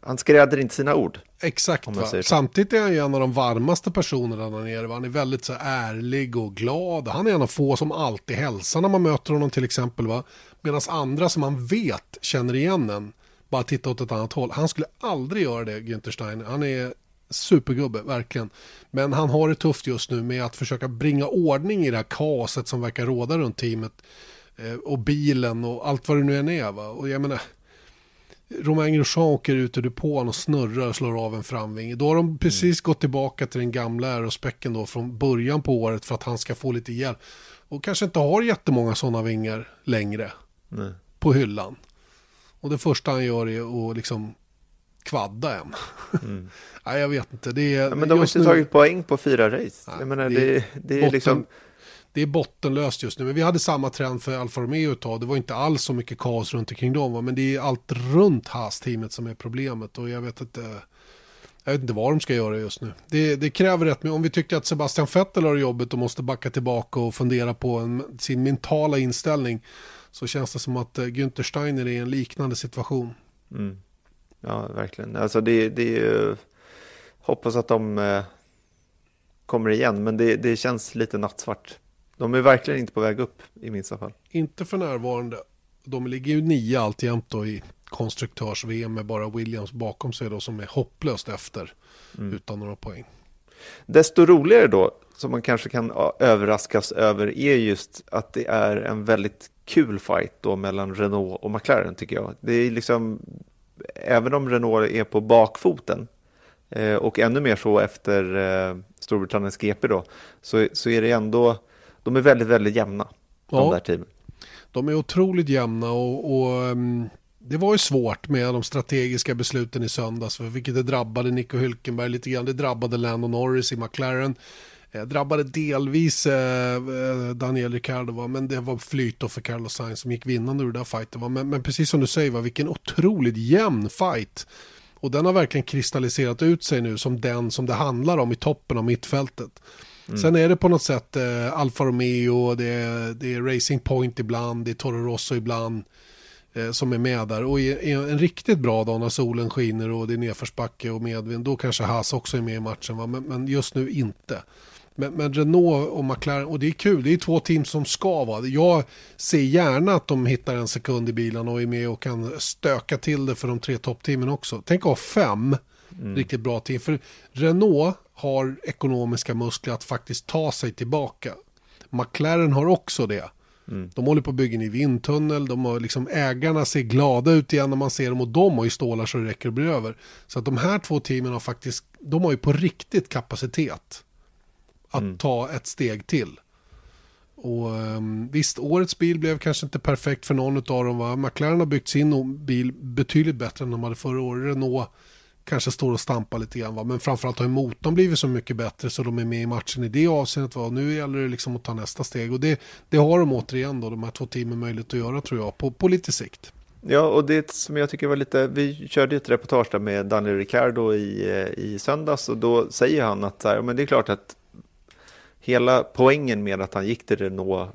Han skräder inte sina ord. Exakt, samtidigt är han ju en av de varmaste personerna där nere. Han är väldigt så ärlig och glad. Han är en av få som alltid hälsar när man möter honom till exempel. Medan andra som man vet känner igen en bara titta åt ett annat håll. Han skulle aldrig göra det, Günther Steiner. Han är supergubbe, verkligen. Men han har det tufft just nu med att försöka bringa ordning i det här kaoset som verkar råda runt teamet. Eh, och bilen och allt vad det nu än är. Va? Och jag menar, Romain Grosjean åker ut ur depån och snurrar och slår av en framvinge. Då har de precis mm. gått tillbaka till den gamla aerospecken då från början på året för att han ska få lite hjälp. Och kanske inte har jättemånga sådana vingar längre Nej. på hyllan. Och det första han gör är att liksom kvadda en. Mm. Nej, jag vet inte. Det är, ja, men de har inte nu... tagit poäng på fyra race. Nej, menar, det, det, det är botten, liksom... Det är bottenlöst just nu. Men vi hade samma trend för Alfa Romeo ett tag. Det var inte alls så mycket kaos runt omkring dem. Men det är allt runt Haas-teamet som är problemet. Och jag vet inte... Jag vet inte vad de ska göra just nu. Det, det kräver rätt mycket. Om vi tycker att Sebastian Vettel har jobbet och måste backa tillbaka och fundera på en, sin mentala inställning så känns det som att eh, Günther Steiner är i en liknande situation. Mm. Ja, verkligen. Alltså det, det är ju, hoppas att de eh, kommer igen, men det, det känns lite nattsvart. De är verkligen inte på väg upp i minsta fall. Inte för närvarande. De ligger ju nio alltjämt då i konstruktörs-VM med bara Williams bakom sig då som är hopplöst efter mm. utan några poäng. Desto roligare då, som man kanske kan överraskas över, är just att det är en väldigt kul fight då mellan Renault och McLaren tycker jag. Det är liksom, även om Renault är på bakfoten eh, och ännu mer så efter eh, Storbritanniens GP då, så, så är det ändå, de är väldigt, väldigt jämna, ja, de där teamen. De är otroligt jämna och, och um, det var ju svårt med de strategiska besluten i söndags, vilket det drabbade Nico Hülkenberg lite grann. Det drabbade Lando Norris i McLaren. Eh, drabbade delvis eh, eh, Daniel Ricciardo, va? men det var flyt för Carlos Sainz som gick vinnande ur den fighten. Va? Men, men precis som du säger, va? vilken otroligt jämn fight. Och den har verkligen kristalliserat ut sig nu som den som det handlar om i toppen av mittfältet. Mm. Sen är det på något sätt eh, Alfa Romeo, det är, det är Racing Point ibland, det är Toro Rosso ibland eh, som är med där. Och i, en riktigt bra dag när solen skiner och det är nedförsbacke och medvind, då kanske Haas också är med i matchen. Va? Men, men just nu inte. Men, men, Renault och McLaren, och det är kul, det är två team som ska vara. Jag ser gärna att de hittar en sekund i bilen och är med och kan stöka till det för de tre toppteamen också. Tänk att ha fem mm. riktigt bra team. För Renault har ekonomiska muskler att faktiskt ta sig tillbaka. McLaren har också det. Mm. De håller på att bygga en vindtunnel, de har liksom, ägarna ser glada ut igen när man ser dem och de har ju stålar så det räcker att bli över. Så att de här två teamen har faktiskt, de har ju på riktigt kapacitet att mm. ta ett steg till. Och um, visst, årets bil blev kanske inte perfekt för någon av dem. Va? McLaren har byggt sin bil betydligt bättre än de hade förra året. Renault kanske står och stampar lite grann. Va? Men framförallt har motorn blivit så mycket bättre så de är med i matchen i det avseendet. Va? Nu gäller det liksom att ta nästa steg. Och det, det har de återigen då, de här två teamen möjlighet att göra tror jag, på, på lite sikt. Ja, och det som jag tycker var lite, vi körde ett reportage där med Daniel Ricciardo i, eh, i söndags och då säger han att så här, men det är klart att hela poängen med att han gick till Renault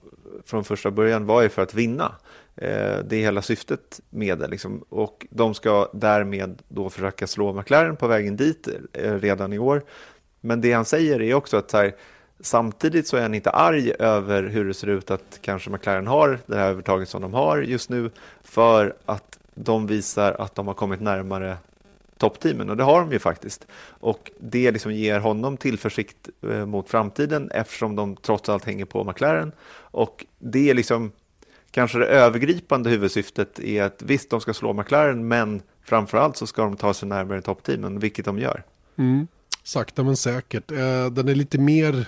från första början var ju för att vinna. Eh, det är hela syftet med det. Liksom. Och de ska därmed då försöka slå McLaren på vägen dit eh, redan i år. Men det han säger är också att så här, samtidigt så är han inte arg över hur det ser ut att kanske McLaren har det här övertaget som de har just nu för att de visar att de har kommit närmare toppteamen och det har de ju faktiskt. Och det liksom ger honom tillförsikt eh, mot framtiden eftersom de trots allt hänger på McLaren. Och det är liksom kanske det övergripande huvudsyftet är att visst, de ska slå McLaren, men framförallt så ska de ta sig närmare toppteamen, vilket de gör. Mm. Sakta men säkert. Eh, den är lite mer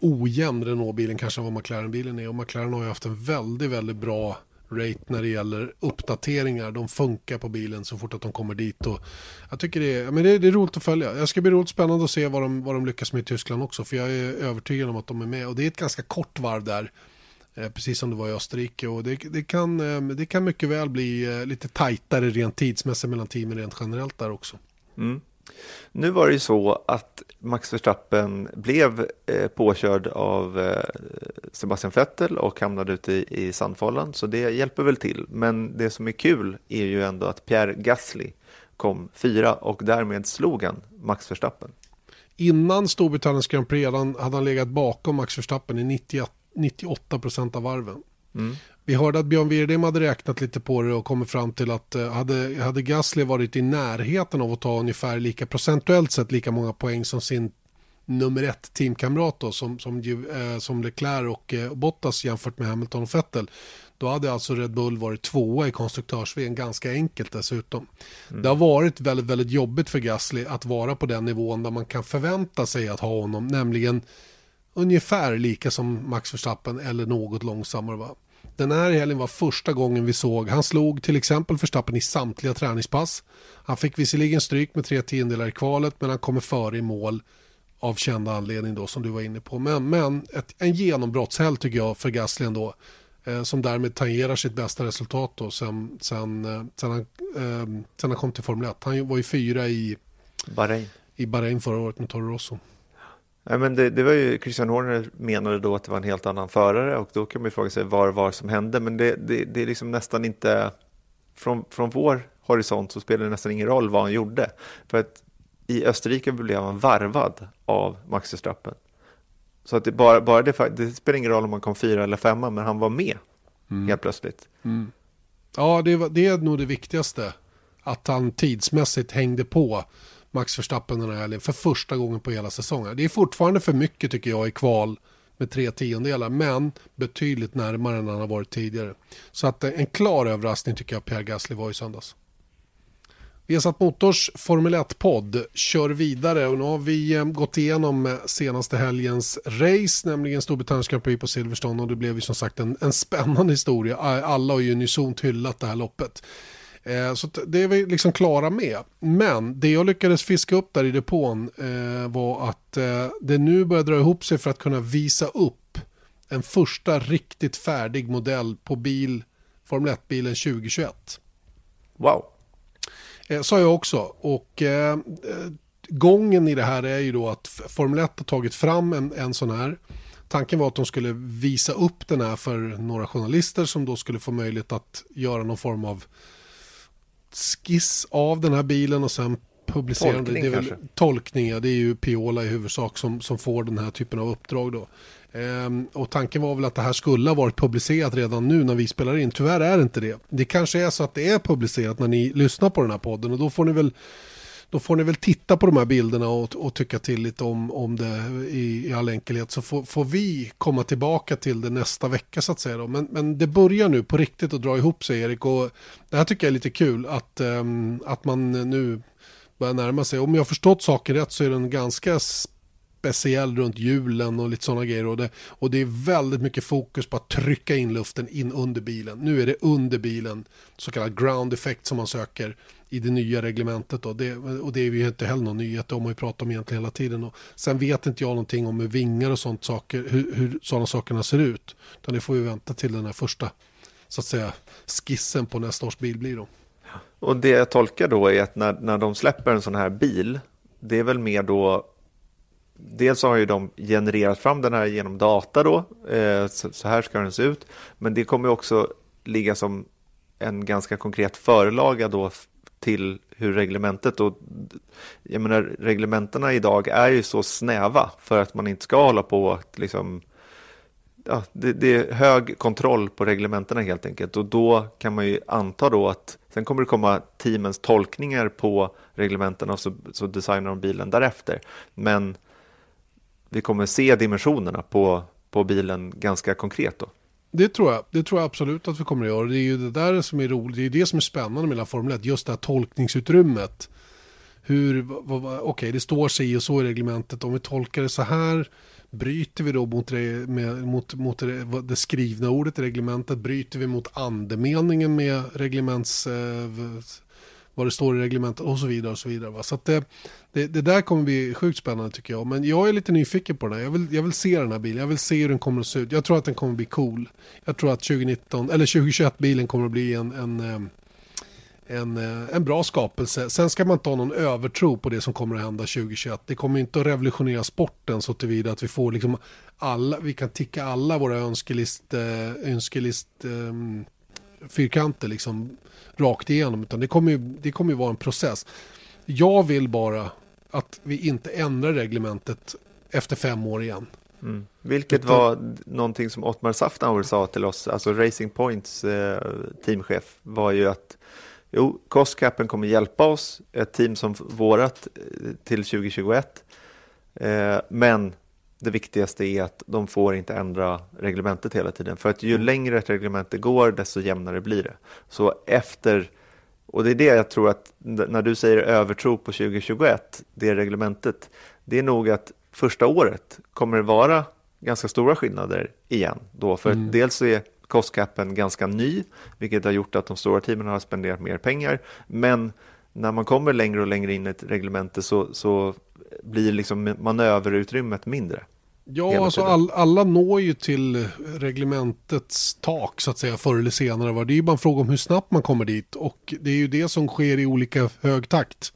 ojämn Renault-bilen kanske än vad McLaren-bilen är och McLaren har ju haft en väldigt, väldigt bra rate när det gäller uppdateringar. De funkar på bilen så fort att de kommer dit. Och jag tycker det är, men det är, det är roligt att följa. Jag ska bli roligt spännande att se vad de, vad de lyckas med i Tyskland också. För jag är övertygad om att de är med. Och det är ett ganska kort varv där. Eh, precis som det var i Österrike. Och det, det, kan, eh, det kan mycket väl bli eh, lite tajtare rent tidsmässigt mellan teamen rent generellt där också. Mm. Nu var det ju så att Max Verstappen blev eh, påkörd av eh, Sebastian Vettel och hamnade ute i, i sandfållan, så det hjälper väl till. Men det som är kul är ju ändå att Pierre Gasly kom fyra och därmed slog han Max Verstappen. Innan Storbritanniens Grand Prix hade han legat bakom Max Verstappen i 98, 98 procent av varven. Mm. Vi hörde att Björn Wirdheim hade räknat lite på det och kommit fram till att eh, hade, hade Gasly varit i närheten av att ta ungefär lika procentuellt sett lika många poäng som sin nummer ett teamkamrat då, som, som, eh, som Leclerc och eh, Bottas jämfört med Hamilton och Vettel. Då hade alltså Red Bull varit tvåa i konstruktörs ganska enkelt dessutom. Mm. Det har varit väldigt, väldigt jobbigt för Gasly att vara på den nivån där man kan förvänta sig att ha honom, nämligen ungefär lika som Max Verstappen eller något långsammare. Va? Den här helgen var första gången vi såg, han slog till exempel Verstappen i samtliga träningspass. Han fick visserligen stryk med tre tiondelar i kvalet men han kommer före i mål av kända anledning då som du var inne på. Men, men ett, en genombrottshelg tycker jag för Gasly ändå. Eh, som därmed tangerar sitt bästa resultat då sen, sen, eh, sen, han, eh, sen han kom till Formel 1. Han var ju fyra i Bahrain, i Bahrain förra året med Toro Rosso. Nej, men det, det, var ju Christian Horner menade då att det var en helt annan förare och då kan man ju fråga sig vad var som hände. Men det, det, det är liksom nästan inte, från, från vår horisont så spelar det nästan ingen roll vad han gjorde. För att i Österrike blev han varvad av Max Verstappen. Så att det, bara, bara det, det spelar ingen roll om man kom fyra eller femma, men han var med mm. helt plötsligt. Mm. Ja, det, det är nog det viktigaste. Att han tidsmässigt hängde på Max Verstappen den här helgen för första gången på hela säsongen. Det är fortfarande för mycket tycker jag i kval med tre tiondelar, men betydligt närmare än han har varit tidigare. Så att eh, en klar överraskning tycker jag Pierre Gasly var i söndags. Vi har satt Motors Formel 1-podd kör vidare och nu har vi eh, gått igenom eh, senaste helgens race, nämligen Storbritanniens Grand Prix på Silverstone och det blev ju som sagt en, en spännande historia. Alla har ju unisont hyllat det här loppet. Eh, så det är vi liksom klara med. Men det jag lyckades fiska upp där i depån eh, var att eh, det nu börjar dra ihop sig för att kunna visa upp en första riktigt färdig modell på bil, Formel 1-bilen 2021. Wow. Eh, sa jag också. Och eh, gången i det här är ju då att Formel 1 har tagit fram en, en sån här. Tanken var att de skulle visa upp den här för några journalister som då skulle få möjlighet att göra någon form av skiss av den här bilen och sen publicera Tolkning det. är kanske? Tolkning, ja, det är ju Piola i huvudsak som, som får den här typen av uppdrag då. Ehm, och tanken var väl att det här skulle ha varit publicerat redan nu när vi spelar in. Tyvärr är det inte det. Det kanske är så att det är publicerat när ni lyssnar på den här podden och då får ni väl då får ni väl titta på de här bilderna och, och tycka till lite om, om det i, i all enkelhet. Så får, får, vi komma tillbaka till det nästa vecka så att säga. Då. Men, men det börjar nu på riktigt att dra ihop sig Erik. Och det här tycker jag är lite kul att, um, att man nu börjar närma sig. Om jag har förstått saken rätt så är den ganska speciell runt julen och lite sådana grejer. Och det, och det är väldigt mycket fokus på att trycka in luften in under bilen. Nu är det under bilen, så kallad ground effect som man söker i det nya reglementet. Då. Det, och det är ju inte heller någon nyhet, det har man ju pratat om egentligen hela tiden. Och sen vet inte jag någonting om hur vingar och sånt saker, hur, hur sådana sakerna ser ut. Utan det får vi vänta till den här första så att säga, skissen på nästa års bil blir. Då. Och det jag tolkar då är att när, när de släpper en sån här bil, det är väl mer då Dels har ju de genererat fram den här genom data då, eh, så här ska den se ut. Men det kommer också ligga som en ganska konkret förlaga då till hur reglementet och jag menar reglementena idag är ju så snäva för att man inte ska hålla på att liksom ja, det, det, är hög kontroll på reglementena helt enkelt och då kan man ju anta då att sen kommer det komma teamens tolkningar på reglementena och så, så designar de bilen därefter. Men vi kommer se dimensionerna på, på bilen ganska konkret då. Det tror jag. Det tror jag absolut att vi kommer att göra. Det är ju det där som är roligt. Det är det som är spännande med Formel 1. Just det här tolkningsutrymmet. Hur, okej, okay, det står sig och så i reglementet. Om vi tolkar det så här Bryter vi då mot, det, med, mot, mot det, det, skrivna ordet i reglementet? Bryter vi mot andemeningen med reglements... Eh, vad det står i reglementet och så vidare. och Så vidare va? Så det, det, det, där kommer bli sjukt spännande tycker jag. Men jag är lite nyfiken på den här. Jag vill, jag vill se den här bilen. Jag vill se hur den kommer att se ut. Jag tror att den kommer att bli cool. Jag tror att 2019, eller 2021-bilen kommer att bli en, en eh, en, eh, en bra skapelse. Sen ska man inte ha någon övertro på det som kommer att hända 2021. Det kommer inte att revolutionera sporten så tillvida att vi får liksom alla, vi kan ticka alla våra önskelist, eh, önskelist um, fyrkanter liksom rakt igenom. Utan det kommer, ju, det kommer ju vara en process. Jag vill bara att vi inte ändrar reglementet efter fem år igen. Mm. Vilket Utan... var någonting som Ottmar Safnauer sa till oss, alltså Racing Points eh, teamchef, var ju att Jo, Costcapen kommer hjälpa oss, ett team som vårat eh, till 2021. Eh, men det viktigaste är att de får inte ändra reglementet hela tiden. För att ju längre ett reglemente går, desto jämnare blir det. Så efter, och det är det jag tror att när du säger övertro på 2021, det reglementet, det är nog att första året kommer det vara ganska stora skillnader igen. Då, för mm. dels är kostcapen ganska ny, vilket har gjort att de stora teamen har spenderat mer pengar. Men när man kommer längre och längre in i ett reglemente så, så blir liksom manöverutrymmet mindre. Ja, alltså all, alla når ju till reglementets tak så att säga förr eller senare. Det är ju bara en fråga om hur snabbt man kommer dit och det är ju det som sker i olika hög takt.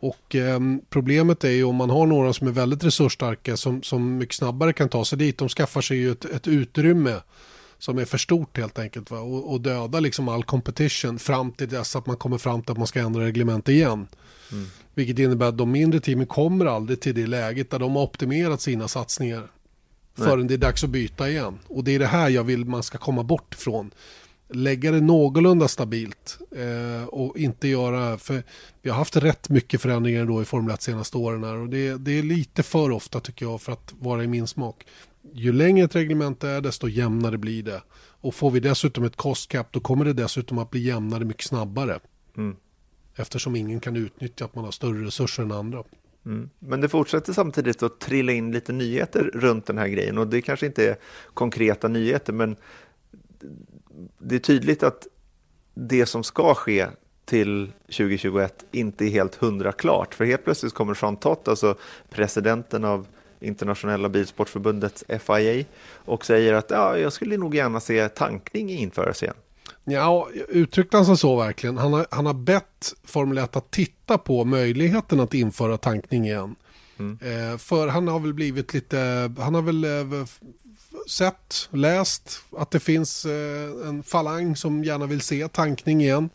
Och eh, problemet är ju om man har några som är väldigt resursstarka som, som mycket snabbare kan ta sig dit. De skaffar sig ju ett, ett utrymme som är för stort helt enkelt. Va? Och, och döda liksom all competition fram till dess att man kommer fram till att man ska ändra reglement igen. Mm. Vilket innebär att de mindre teamen kommer aldrig till det läget där de har optimerat sina satsningar. Nej. Förrän det är dags att byta igen. Och det är det här jag vill man ska komma bort ifrån. Lägga det någorlunda stabilt eh, och inte göra, för vi har haft rätt mycket förändringar då i Formel 1 senaste åren här och det, det är lite för ofta tycker jag för att vara i min smak ju längre ett reglement är desto jämnare blir det. Och får vi dessutom ett cost cap då kommer det dessutom att bli jämnare mycket snabbare. Mm. Eftersom ingen kan utnyttja att man har större resurser än andra. Mm. Men det fortsätter samtidigt att trilla in lite nyheter runt den här grejen och det kanske inte är konkreta nyheter men det är tydligt att det som ska ske till 2021 inte är helt hundra klart. För helt plötsligt kommer Jean Tott, alltså presidenten av internationella bilsportförbundet FIA och säger att ja, jag skulle nog gärna se tankning införas igen. Ja, uttryckte han sig så verkligen? Han har, han har bett Formel 1 att titta på möjligheten att införa tankning igen. Mm. Eh, för han har väl blivit lite, han har väl eh, sett, läst att det finns eh, en falang som gärna vill se tankning igen.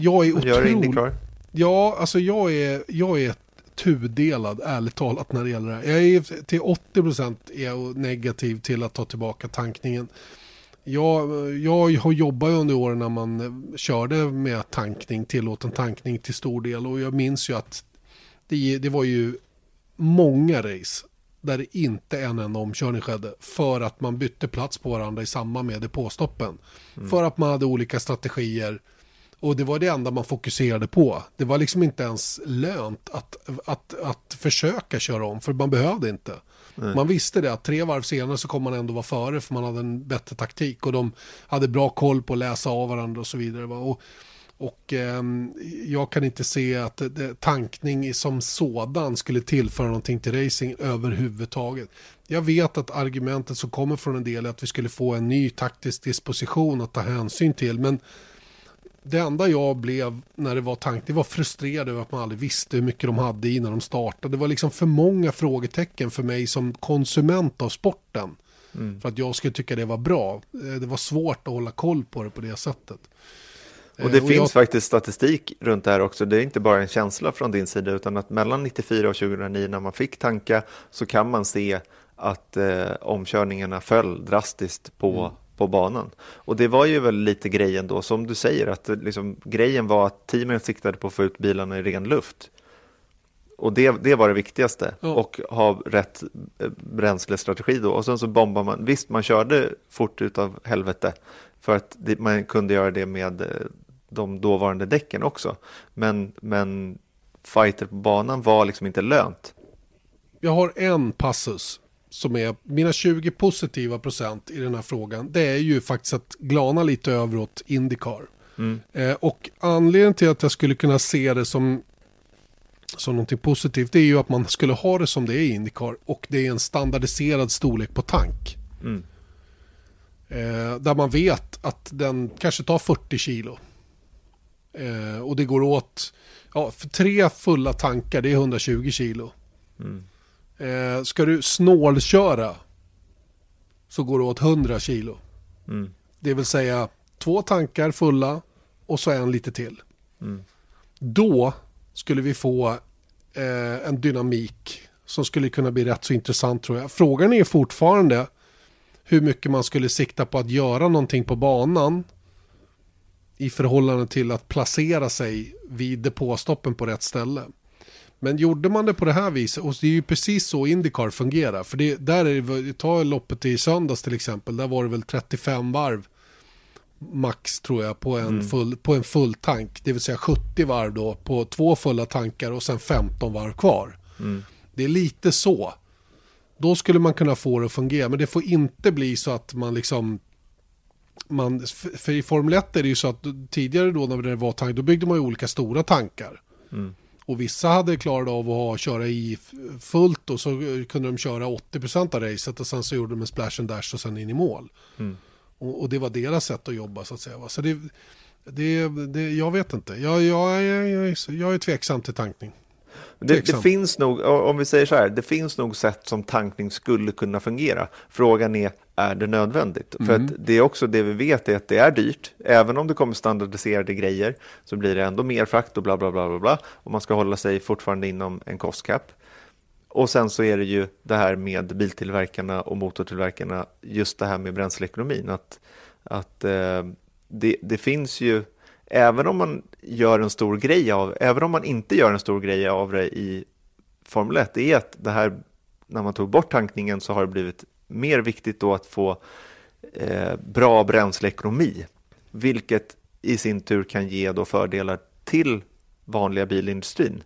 Jag är otroligt... Ja, alltså jag är, jag är tudelad, ärligt talat, när det gäller det här. Jag är till 80% är jag negativ till att ta tillbaka tankningen. Jag, jag har jobbat under åren när man körde med tankning, tillåten tankning till stor del. Och jag minns ju att det, det var ju många race där inte en enda omkörning skedde. För att man bytte plats på varandra i samband med depåstoppen. Mm. För att man hade olika strategier och det var det enda man fokuserade på. Det var liksom inte ens lönt att, att, att försöka köra om, för man behövde inte. Nej. Man visste det att tre varv senare så kommer man ändå vara före för man hade en bättre taktik och de hade bra koll på att läsa av varandra och så vidare. Och, och eh, jag kan inte se att det, tankning som sådan skulle tillföra någonting till racing överhuvudtaget. Jag vet att argumentet som kommer från en del är att vi skulle få en ny taktisk disposition att ta hänsyn till, men det enda jag blev när det var tank, det var frustrerad över att man aldrig visste hur mycket de hade innan de startade. Det var liksom för många frågetecken för mig som konsument av sporten. Mm. För att jag skulle tycka det var bra. Eh, det var svårt att hålla koll på det på det sättet. Och det eh, och finns jag... faktiskt statistik runt det här också. Det är inte bara en känsla från din sida utan att mellan 94 och 2009 när man fick tanka så kan man se att eh, omkörningarna föll drastiskt på, mm. På banan. Och det var ju väl lite grejen då, som du säger, att liksom, grejen var att teamen siktade på att få ut bilarna i ren luft. Och det, det var det viktigaste, ja. och ha rätt eh, bränslestrategi då. Och sen så bombar man, visst man körde fort utav helvete, för att man kunde göra det med eh, de dåvarande däcken också. Men, men fighter på banan var liksom inte lönt. Jag har en passus som är mina 20 positiva procent i den här frågan. Det är ju faktiskt att glana lite över åt Indycar. Mm. Eh, och anledningen till att jag skulle kunna se det som, som någonting positivt det är ju att man skulle ha det som det är i Indycar och det är en standardiserad storlek på tank. Mm. Eh, där man vet att den kanske tar 40 kilo. Eh, och det går åt, ja, för tre fulla tankar det är 120 kilo. Mm. Eh, ska du snålköra så går det åt 100 kilo. Mm. Det vill säga två tankar fulla och så en lite till. Mm. Då skulle vi få eh, en dynamik som skulle kunna bli rätt så intressant tror jag. Frågan är fortfarande hur mycket man skulle sikta på att göra någonting på banan i förhållande till att placera sig vid depåstoppen på rätt ställe. Men gjorde man det på det här viset, och det är ju precis så Indycar fungerar, för det, där är det, ta loppet i söndags till exempel, där var det väl 35 varv max tror jag på en, mm. full, på en full tank, det vill säga 70 varv då på två fulla tankar och sen 15 varv kvar. Mm. Det är lite så. Då skulle man kunna få det att fungera, men det får inte bli så att man liksom man, för i Formel 1 är det ju så att tidigare då när det var tank, då byggde man ju olika stora tankar. Mm. Och vissa hade klarat av att ha, köra i fullt och så kunde de köra 80% av racet och sen så gjorde de en splash and dash och sen in i mål. Mm. Och, och, det var deras sätt att jobba så att säga. Så det, det, det jag vet inte. Jag, jag, jag, jag, är tveksam till tankning. Det, det, finns nog, om vi säger så här, det finns nog sätt som tankning skulle kunna fungera. Frågan är, är det nödvändigt? Mm. För att det är också det vi vet är att det är dyrt. Även om det kommer standardiserade grejer så blir det ändå mer frakt och bla bla bla bla bla. Och man ska hålla sig fortfarande inom en kostcap. Och sen så är det ju det här med biltillverkarna och motortillverkarna, just det här med bränsleekonomin. Att, att eh, det, det finns ju även om man gör en stor grej av, även om man inte gör en stor grej av det i Formel 1, det är att det här, när man tog bort tankningen så har det blivit mer viktigt då att få eh, bra bränsleekonomi, vilket i sin tur kan ge då fördelar till vanliga bilindustrin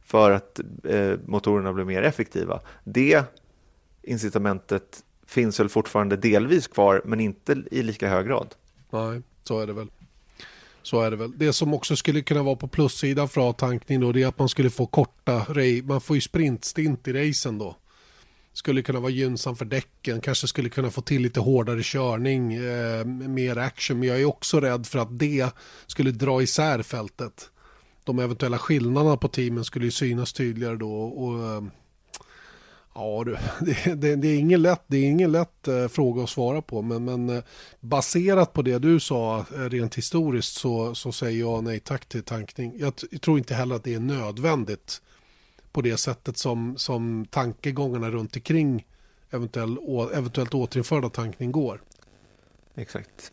för att eh, motorerna blir mer effektiva. Det incitamentet finns väl fortfarande delvis kvar, men inte i lika hög grad. Nej, så är det väl. Så är det väl. Det som också skulle kunna vara på plussidan för A-tankning då det är att man skulle få korta, man får ju sprintstint i racen då. Skulle kunna vara gynnsam för däcken, kanske skulle kunna få till lite hårdare körning, eh, mer action. Men jag är också rädd för att det skulle dra isär fältet. De eventuella skillnaderna på teamen skulle ju synas tydligare då. Och, eh, Ja du, det, det, det, är ingen lätt, det är ingen lätt eh, fråga att svara på. Men, men eh, baserat på det du sa eh, rent historiskt så, så säger jag nej tack till tankning. Jag, jag, tror inte heller att det är nödvändigt på det sättet som, som tankegångarna runt omkring eventuell, eventuellt återinförda tankning går. Exakt.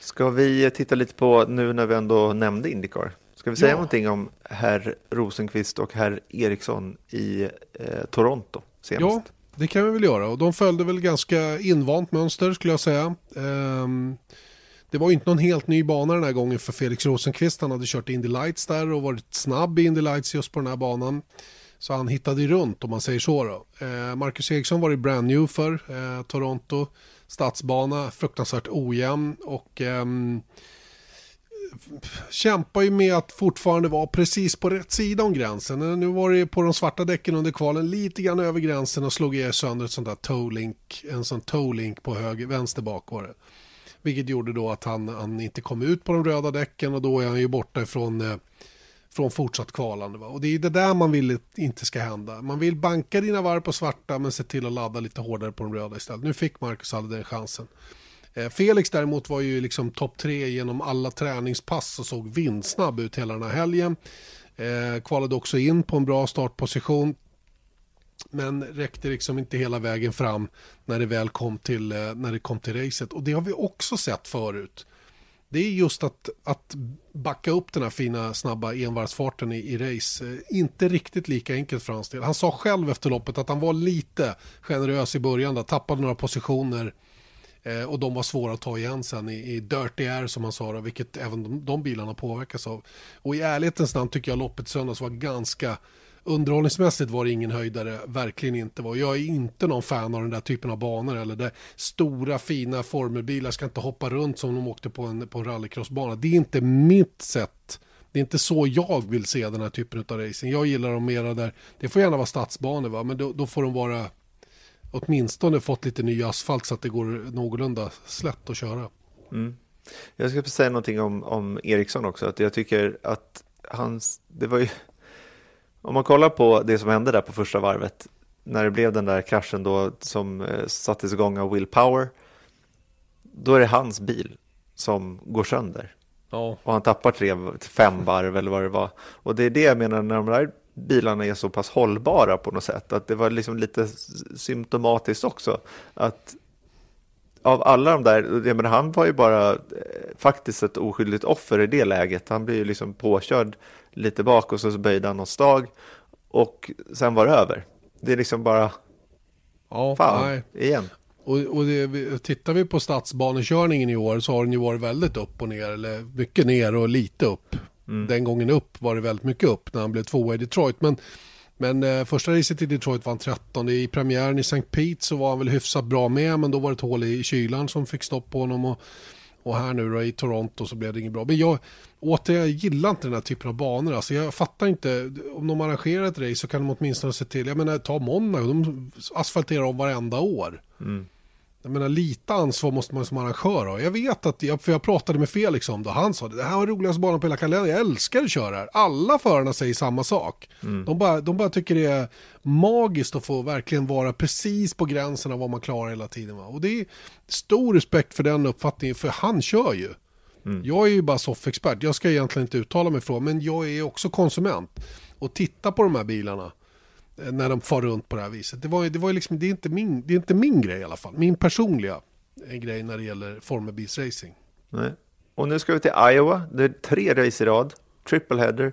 Ska vi titta lite på nu när vi ändå nämnde Indycar? Ska vi säga ja. någonting om herr Rosenqvist och herr Eriksson i eh, Toronto senast? Ja, det kan vi väl göra. Och de följde väl ganska invant mönster skulle jag säga. Um, det var ju inte någon helt ny bana den här gången för Felix Rosenqvist. Han hade kört Indy Lights där och varit snabb i Indy Lights just på den här banan. Så han hittade ju runt om man säger så. Då. Eh, Marcus Eriksson var det brand new för eh, Toronto. Stadsbana, fruktansvärt ojämn och eh, kämpar ju med att fortfarande vara precis på rätt sida om gränsen. Eh, nu var det på de svarta däcken under kvalen lite grann över gränsen och slog er sönder ett sånt där toe-link, en sån toe-link på höger, vänster bak var det. Vilket gjorde då att han, han inte kom ut på de röda däcken och då är han ju borta ifrån eh, från fortsatt kvalande. Va? Och det är det där man vill inte ska hända. Man vill banka dina varv på svarta men se till att ladda lite hårdare på de röda istället. Nu fick Marcus aldrig den chansen. Eh, Felix däremot var ju liksom topp tre genom alla träningspass och såg vindsnabb ut hela den här helgen. Eh, kvalade också in på en bra startposition. Men räckte liksom inte hela vägen fram när det väl kom till, eh, när det kom till racet. Och det har vi också sett förut. Det är just att, att backa upp den här fina snabba envarvsfarten i, i race. Eh, inte riktigt lika enkelt för hans del. Han sa själv efter loppet att han var lite generös i början. Där, tappade några positioner eh, och de var svåra att ta igen sen i, i dirty air som han sa, då, vilket även de, de bilarna påverkas av. Och i ärlighetens namn tycker jag loppet söndags var ganska Underhållningsmässigt var det ingen höjdare, verkligen inte. Var. Jag är inte någon fan av den där typen av banor eller där stora fina formelbilar ska inte hoppa runt som de åkte på en, på en rallycrossbana. Det är inte mitt sätt. Det är inte så jag vill se den här typen av racing. Jag gillar dem mera där, det får gärna vara stadsbanor va, men då, då får de vara åtminstone fått lite ny asfalt så att det går någorlunda slätt att köra. Mm. Jag ska säga någonting om, om Eriksson också, att jag tycker att hans, det var ju om man kollar på det som hände där på första varvet, när det blev den där kraschen då som eh, sattes igång av Will Power, då är det hans bil som går sönder. Ja. Och han tappar tre, fem varv eller vad det var. Och det är det jag menar när de där bilarna är så pass hållbara på något sätt, att det var liksom lite symptomatiskt också. Att av alla de där, jag menar, han var ju bara eh, faktiskt ett oskyldigt offer i det läget. Han blir ju liksom påkörd lite bak och så böjde han någon stag och sen var det över. Det är liksom bara, ja, fan, nej. igen. Och, och det, tittar vi på stadsbanekörningen i år så har den ju varit väldigt upp och ner, eller mycket ner och lite upp. Mm. Den gången upp var det väldigt mycket upp när han blev tvåa i Detroit. Men, men eh, första racet i Detroit var han 13. I premiären i St. Pete så var han väl hyfsat bra med, men då var det ett hål i kylan som fick stopp på honom. Och, och här nu då i Toronto så blev det inget bra. Men jag, återigen, jag gillar inte den här typen av banor. Alltså jag fattar inte, om de arrangerar ett race så kan de åtminstone se till, jag menar ta Monaco, de asfalterar om varenda år. Mm. Jag menar lite ansvar måste man som arrangör ha. Jag vet att, jag, för jag pratade med Felix om det, han sa det, det här var roligaste banan på hela kalendern, jag älskar att köra här. Alla förarna säger samma sak. Mm. De, bara, de bara tycker det är magiskt att få verkligen vara precis på gränsen av vad man klarar hela tiden. Va? Och det är stor respekt för den uppfattningen, för han kör ju. Mm. Jag är ju bara soffexpert, jag ska egentligen inte uttala mig från, men jag är också konsument. Och titta på de här bilarna Eh, när de far runt på det här viset. Det, var, det, var liksom, det, är inte min, det är inte min grej i alla fall, min personliga eh, grej när det gäller Formel formelbilsracing. Nej. Och nu ska vi till Iowa, det är tre race i rad, triple header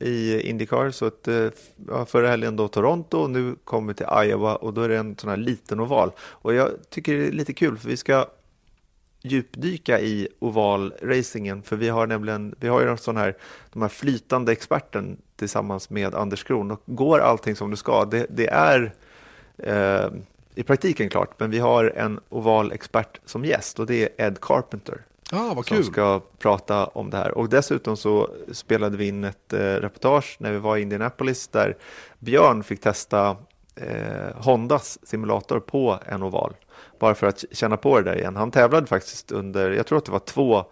i Indycar. Så att, eh, ja, förra helgen då Toronto och nu kommer vi till Iowa och då är det en sån här liten oval. Och jag tycker det är lite kul för vi ska djupdyka i ovalracingen för vi har nämligen, vi har ju en sån här, de här flytande experten tillsammans med Anders Kron och går allting som det ska, det, det är eh, i praktiken klart, men vi har en ovalexpert som gäst och det är Ed Carpenter. Ah, vad som kul. ska prata om det här. Och dessutom så spelade vi in ett eh, reportage när vi var i Indianapolis där Björn fick testa eh, Hondas simulator på en oval bara för att känna på det där igen. Han tävlade faktiskt under, jag tror att det var två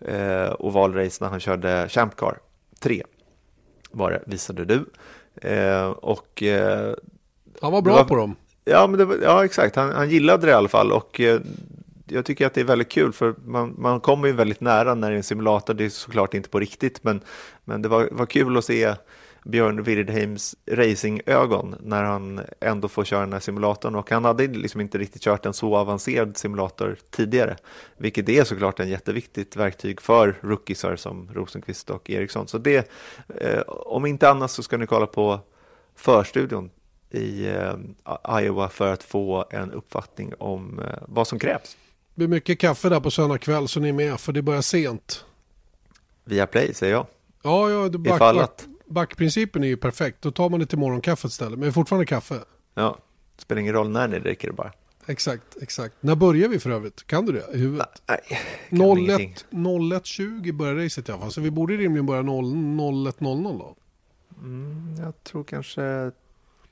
eh, ovalrace när han körde Champ Car. Tre var det, visade du. Eh, och, eh, han var bra var, på dem. Ja, men var, ja exakt. Han, han, gillade det i alla fall. Och eh, jag tycker att det är väldigt kul för man, man kommer ju väldigt nära när det är en simulator. Det är såklart inte på riktigt, men, men det var, var kul att se Björn Wirdheims racingögon när han ändå får köra den här simulatorn och han hade liksom inte riktigt kört en så avancerad simulator tidigare, vilket är såklart en jätteviktigt verktyg för rookiesar som Rosenqvist och Eriksson. Så det, eh, om inte annat så ska ni kolla på förstudion i eh, Iowa för att få en uppfattning om eh, vad som krävs. Det blir mycket kaffe där på söndag kväll så ni är med för det börjar sent. Via Play säger jag. Ja, ja, back, Ifall att backprincipen är ju perfekt. Då tar man det till morgonkaffet istället. Men fortfarande kaffe. Ja, det spelar ingen roll när ni dricker det bara. Exakt, exakt. När börjar vi för övrigt? Kan du det i huvudet? Nej, 01.20 börjar racet i alla fall. Så vi borde rimligen börja 01.00 då. Mm, jag tror kanske...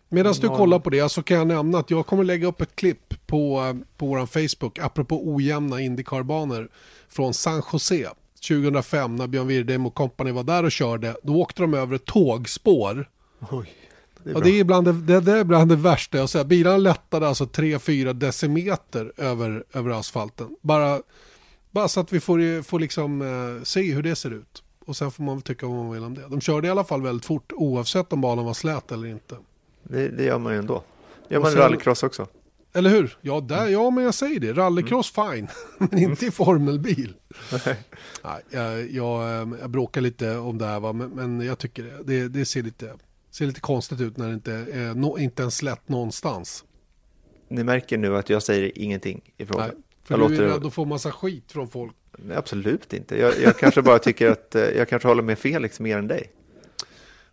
Medan du kollar på det så kan jag nämna att jag kommer lägga upp ett klipp på, på vår Facebook apropå ojämna Indycar-banor från San Jose. 2005 när Björn Wirdheim och kompani var där och körde, då åkte de över ett tågspår. Oj. Det är Ja, bra. det är bland det, det, det är bland det värsta jag säger. Bilarna lättade alltså 3-4 decimeter över, över asfalten. Bara, bara så att vi får, får liksom eh, se hur det ser ut. Och sen får man väl tycka vad man vill om det. De körde i alla fall väldigt fort oavsett om banan var slät eller inte. Det, det gör man ju ändå. gör Och man i rallycross också. Eller hur? Ja, där, ja men jag säger det. Rallycross fine, men inte i formelbil. Nej, jag, jag, eh, jag bråkar lite om det här, va? Men, men jag tycker det, det, ser, lite, ser lite konstigt ut när det inte är no, inte ens lätt någonstans. Ni märker nu att jag säger ingenting i frågan. Nej, för jag du är låter- rädd att få massa skit från folk. Nej, Absolut inte. Jag, jag kanske bara tycker att eh, jag kanske håller med Felix mer än dig.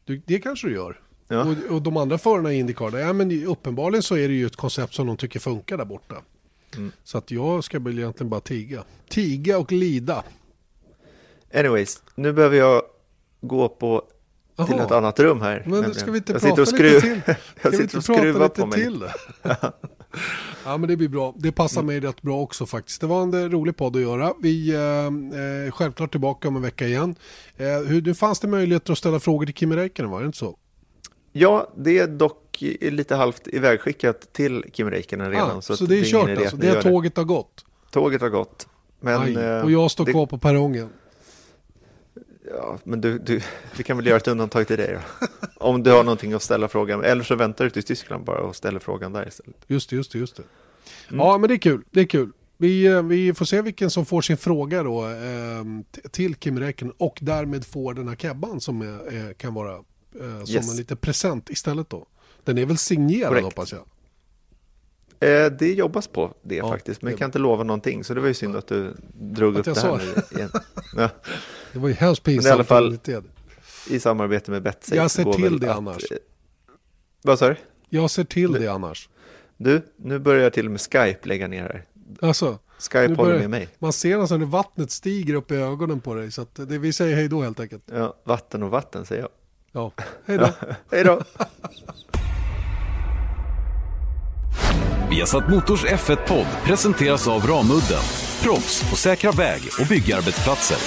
Du, det kanske du gör. Ja. Och, och de andra förarna i Indycar, ja, men uppenbarligen så är det ju ett koncept som de tycker funkar där borta. Mm. Så att jag ska väl egentligen bara tiga. Tiga och lida. Anyways, nu behöver jag gå på till Jaha. ett annat rum här. Men nämligen. ska vi inte jag prata och lite skruv... till? Ska jag vi sitter inte och skruvar lite på mig. till? ja men det blir bra. Det passar mig rätt bra också faktiskt. Det var en eh, rolig podd att göra. Vi eh, är självklart tillbaka om en vecka igen. Eh, hur, nu fanns det möjligheter att ställa frågor till Kimi Räikkönen var det inte så? Ja, det är dock lite halvt ivägskickat till Kim Räikkönen redan. Ah, så, att det är kört alltså. Det är gör tåget har gått. Tåget har gått. Men, Aj, eh, och jag står det, kvar på perrongen. Ja, men du, du, vi kan väl göra ett undantag till dig då. Om du har någonting att ställa frågan Eller så väntar du till Tyskland bara och ställer frågan där istället. Just det, just det, just det. Mm. Ja, men det är kul. Det är kul. Vi, eh, vi får se vilken som får sin fråga då eh, till Kim Räikkönen och därmed får den här kebban som är, är, kan vara eh, som Yes. en liten present istället då. Den är väl signerad Korrekt. hoppas jag. Eh, det jobbas på det Ja, faktiskt, men jag kan inte lova någonting. Så det var ju synd att du drog Att upp jag det här nu igen. Ja, Det var ju hemskt pinsamt. i alla fall-. I samarbete med Betsy. Jag ser till det att- annars. Vad sa du? Jag ser till Nu- det annars. Du, nu börjar till och med Skype lägga ner här. Alltså, Skype håller med mig. man ser nästan hur vattnet stiger upp i ögonen på dig. Så att det, vi säger hej då helt enkelt. Ja, vatten och vatten säger jag. Ja, hej då. Hej då! Viasat Motors F1-podd presenteras av Ramudden. Proffs på säkra väg och byggarbetsplatser.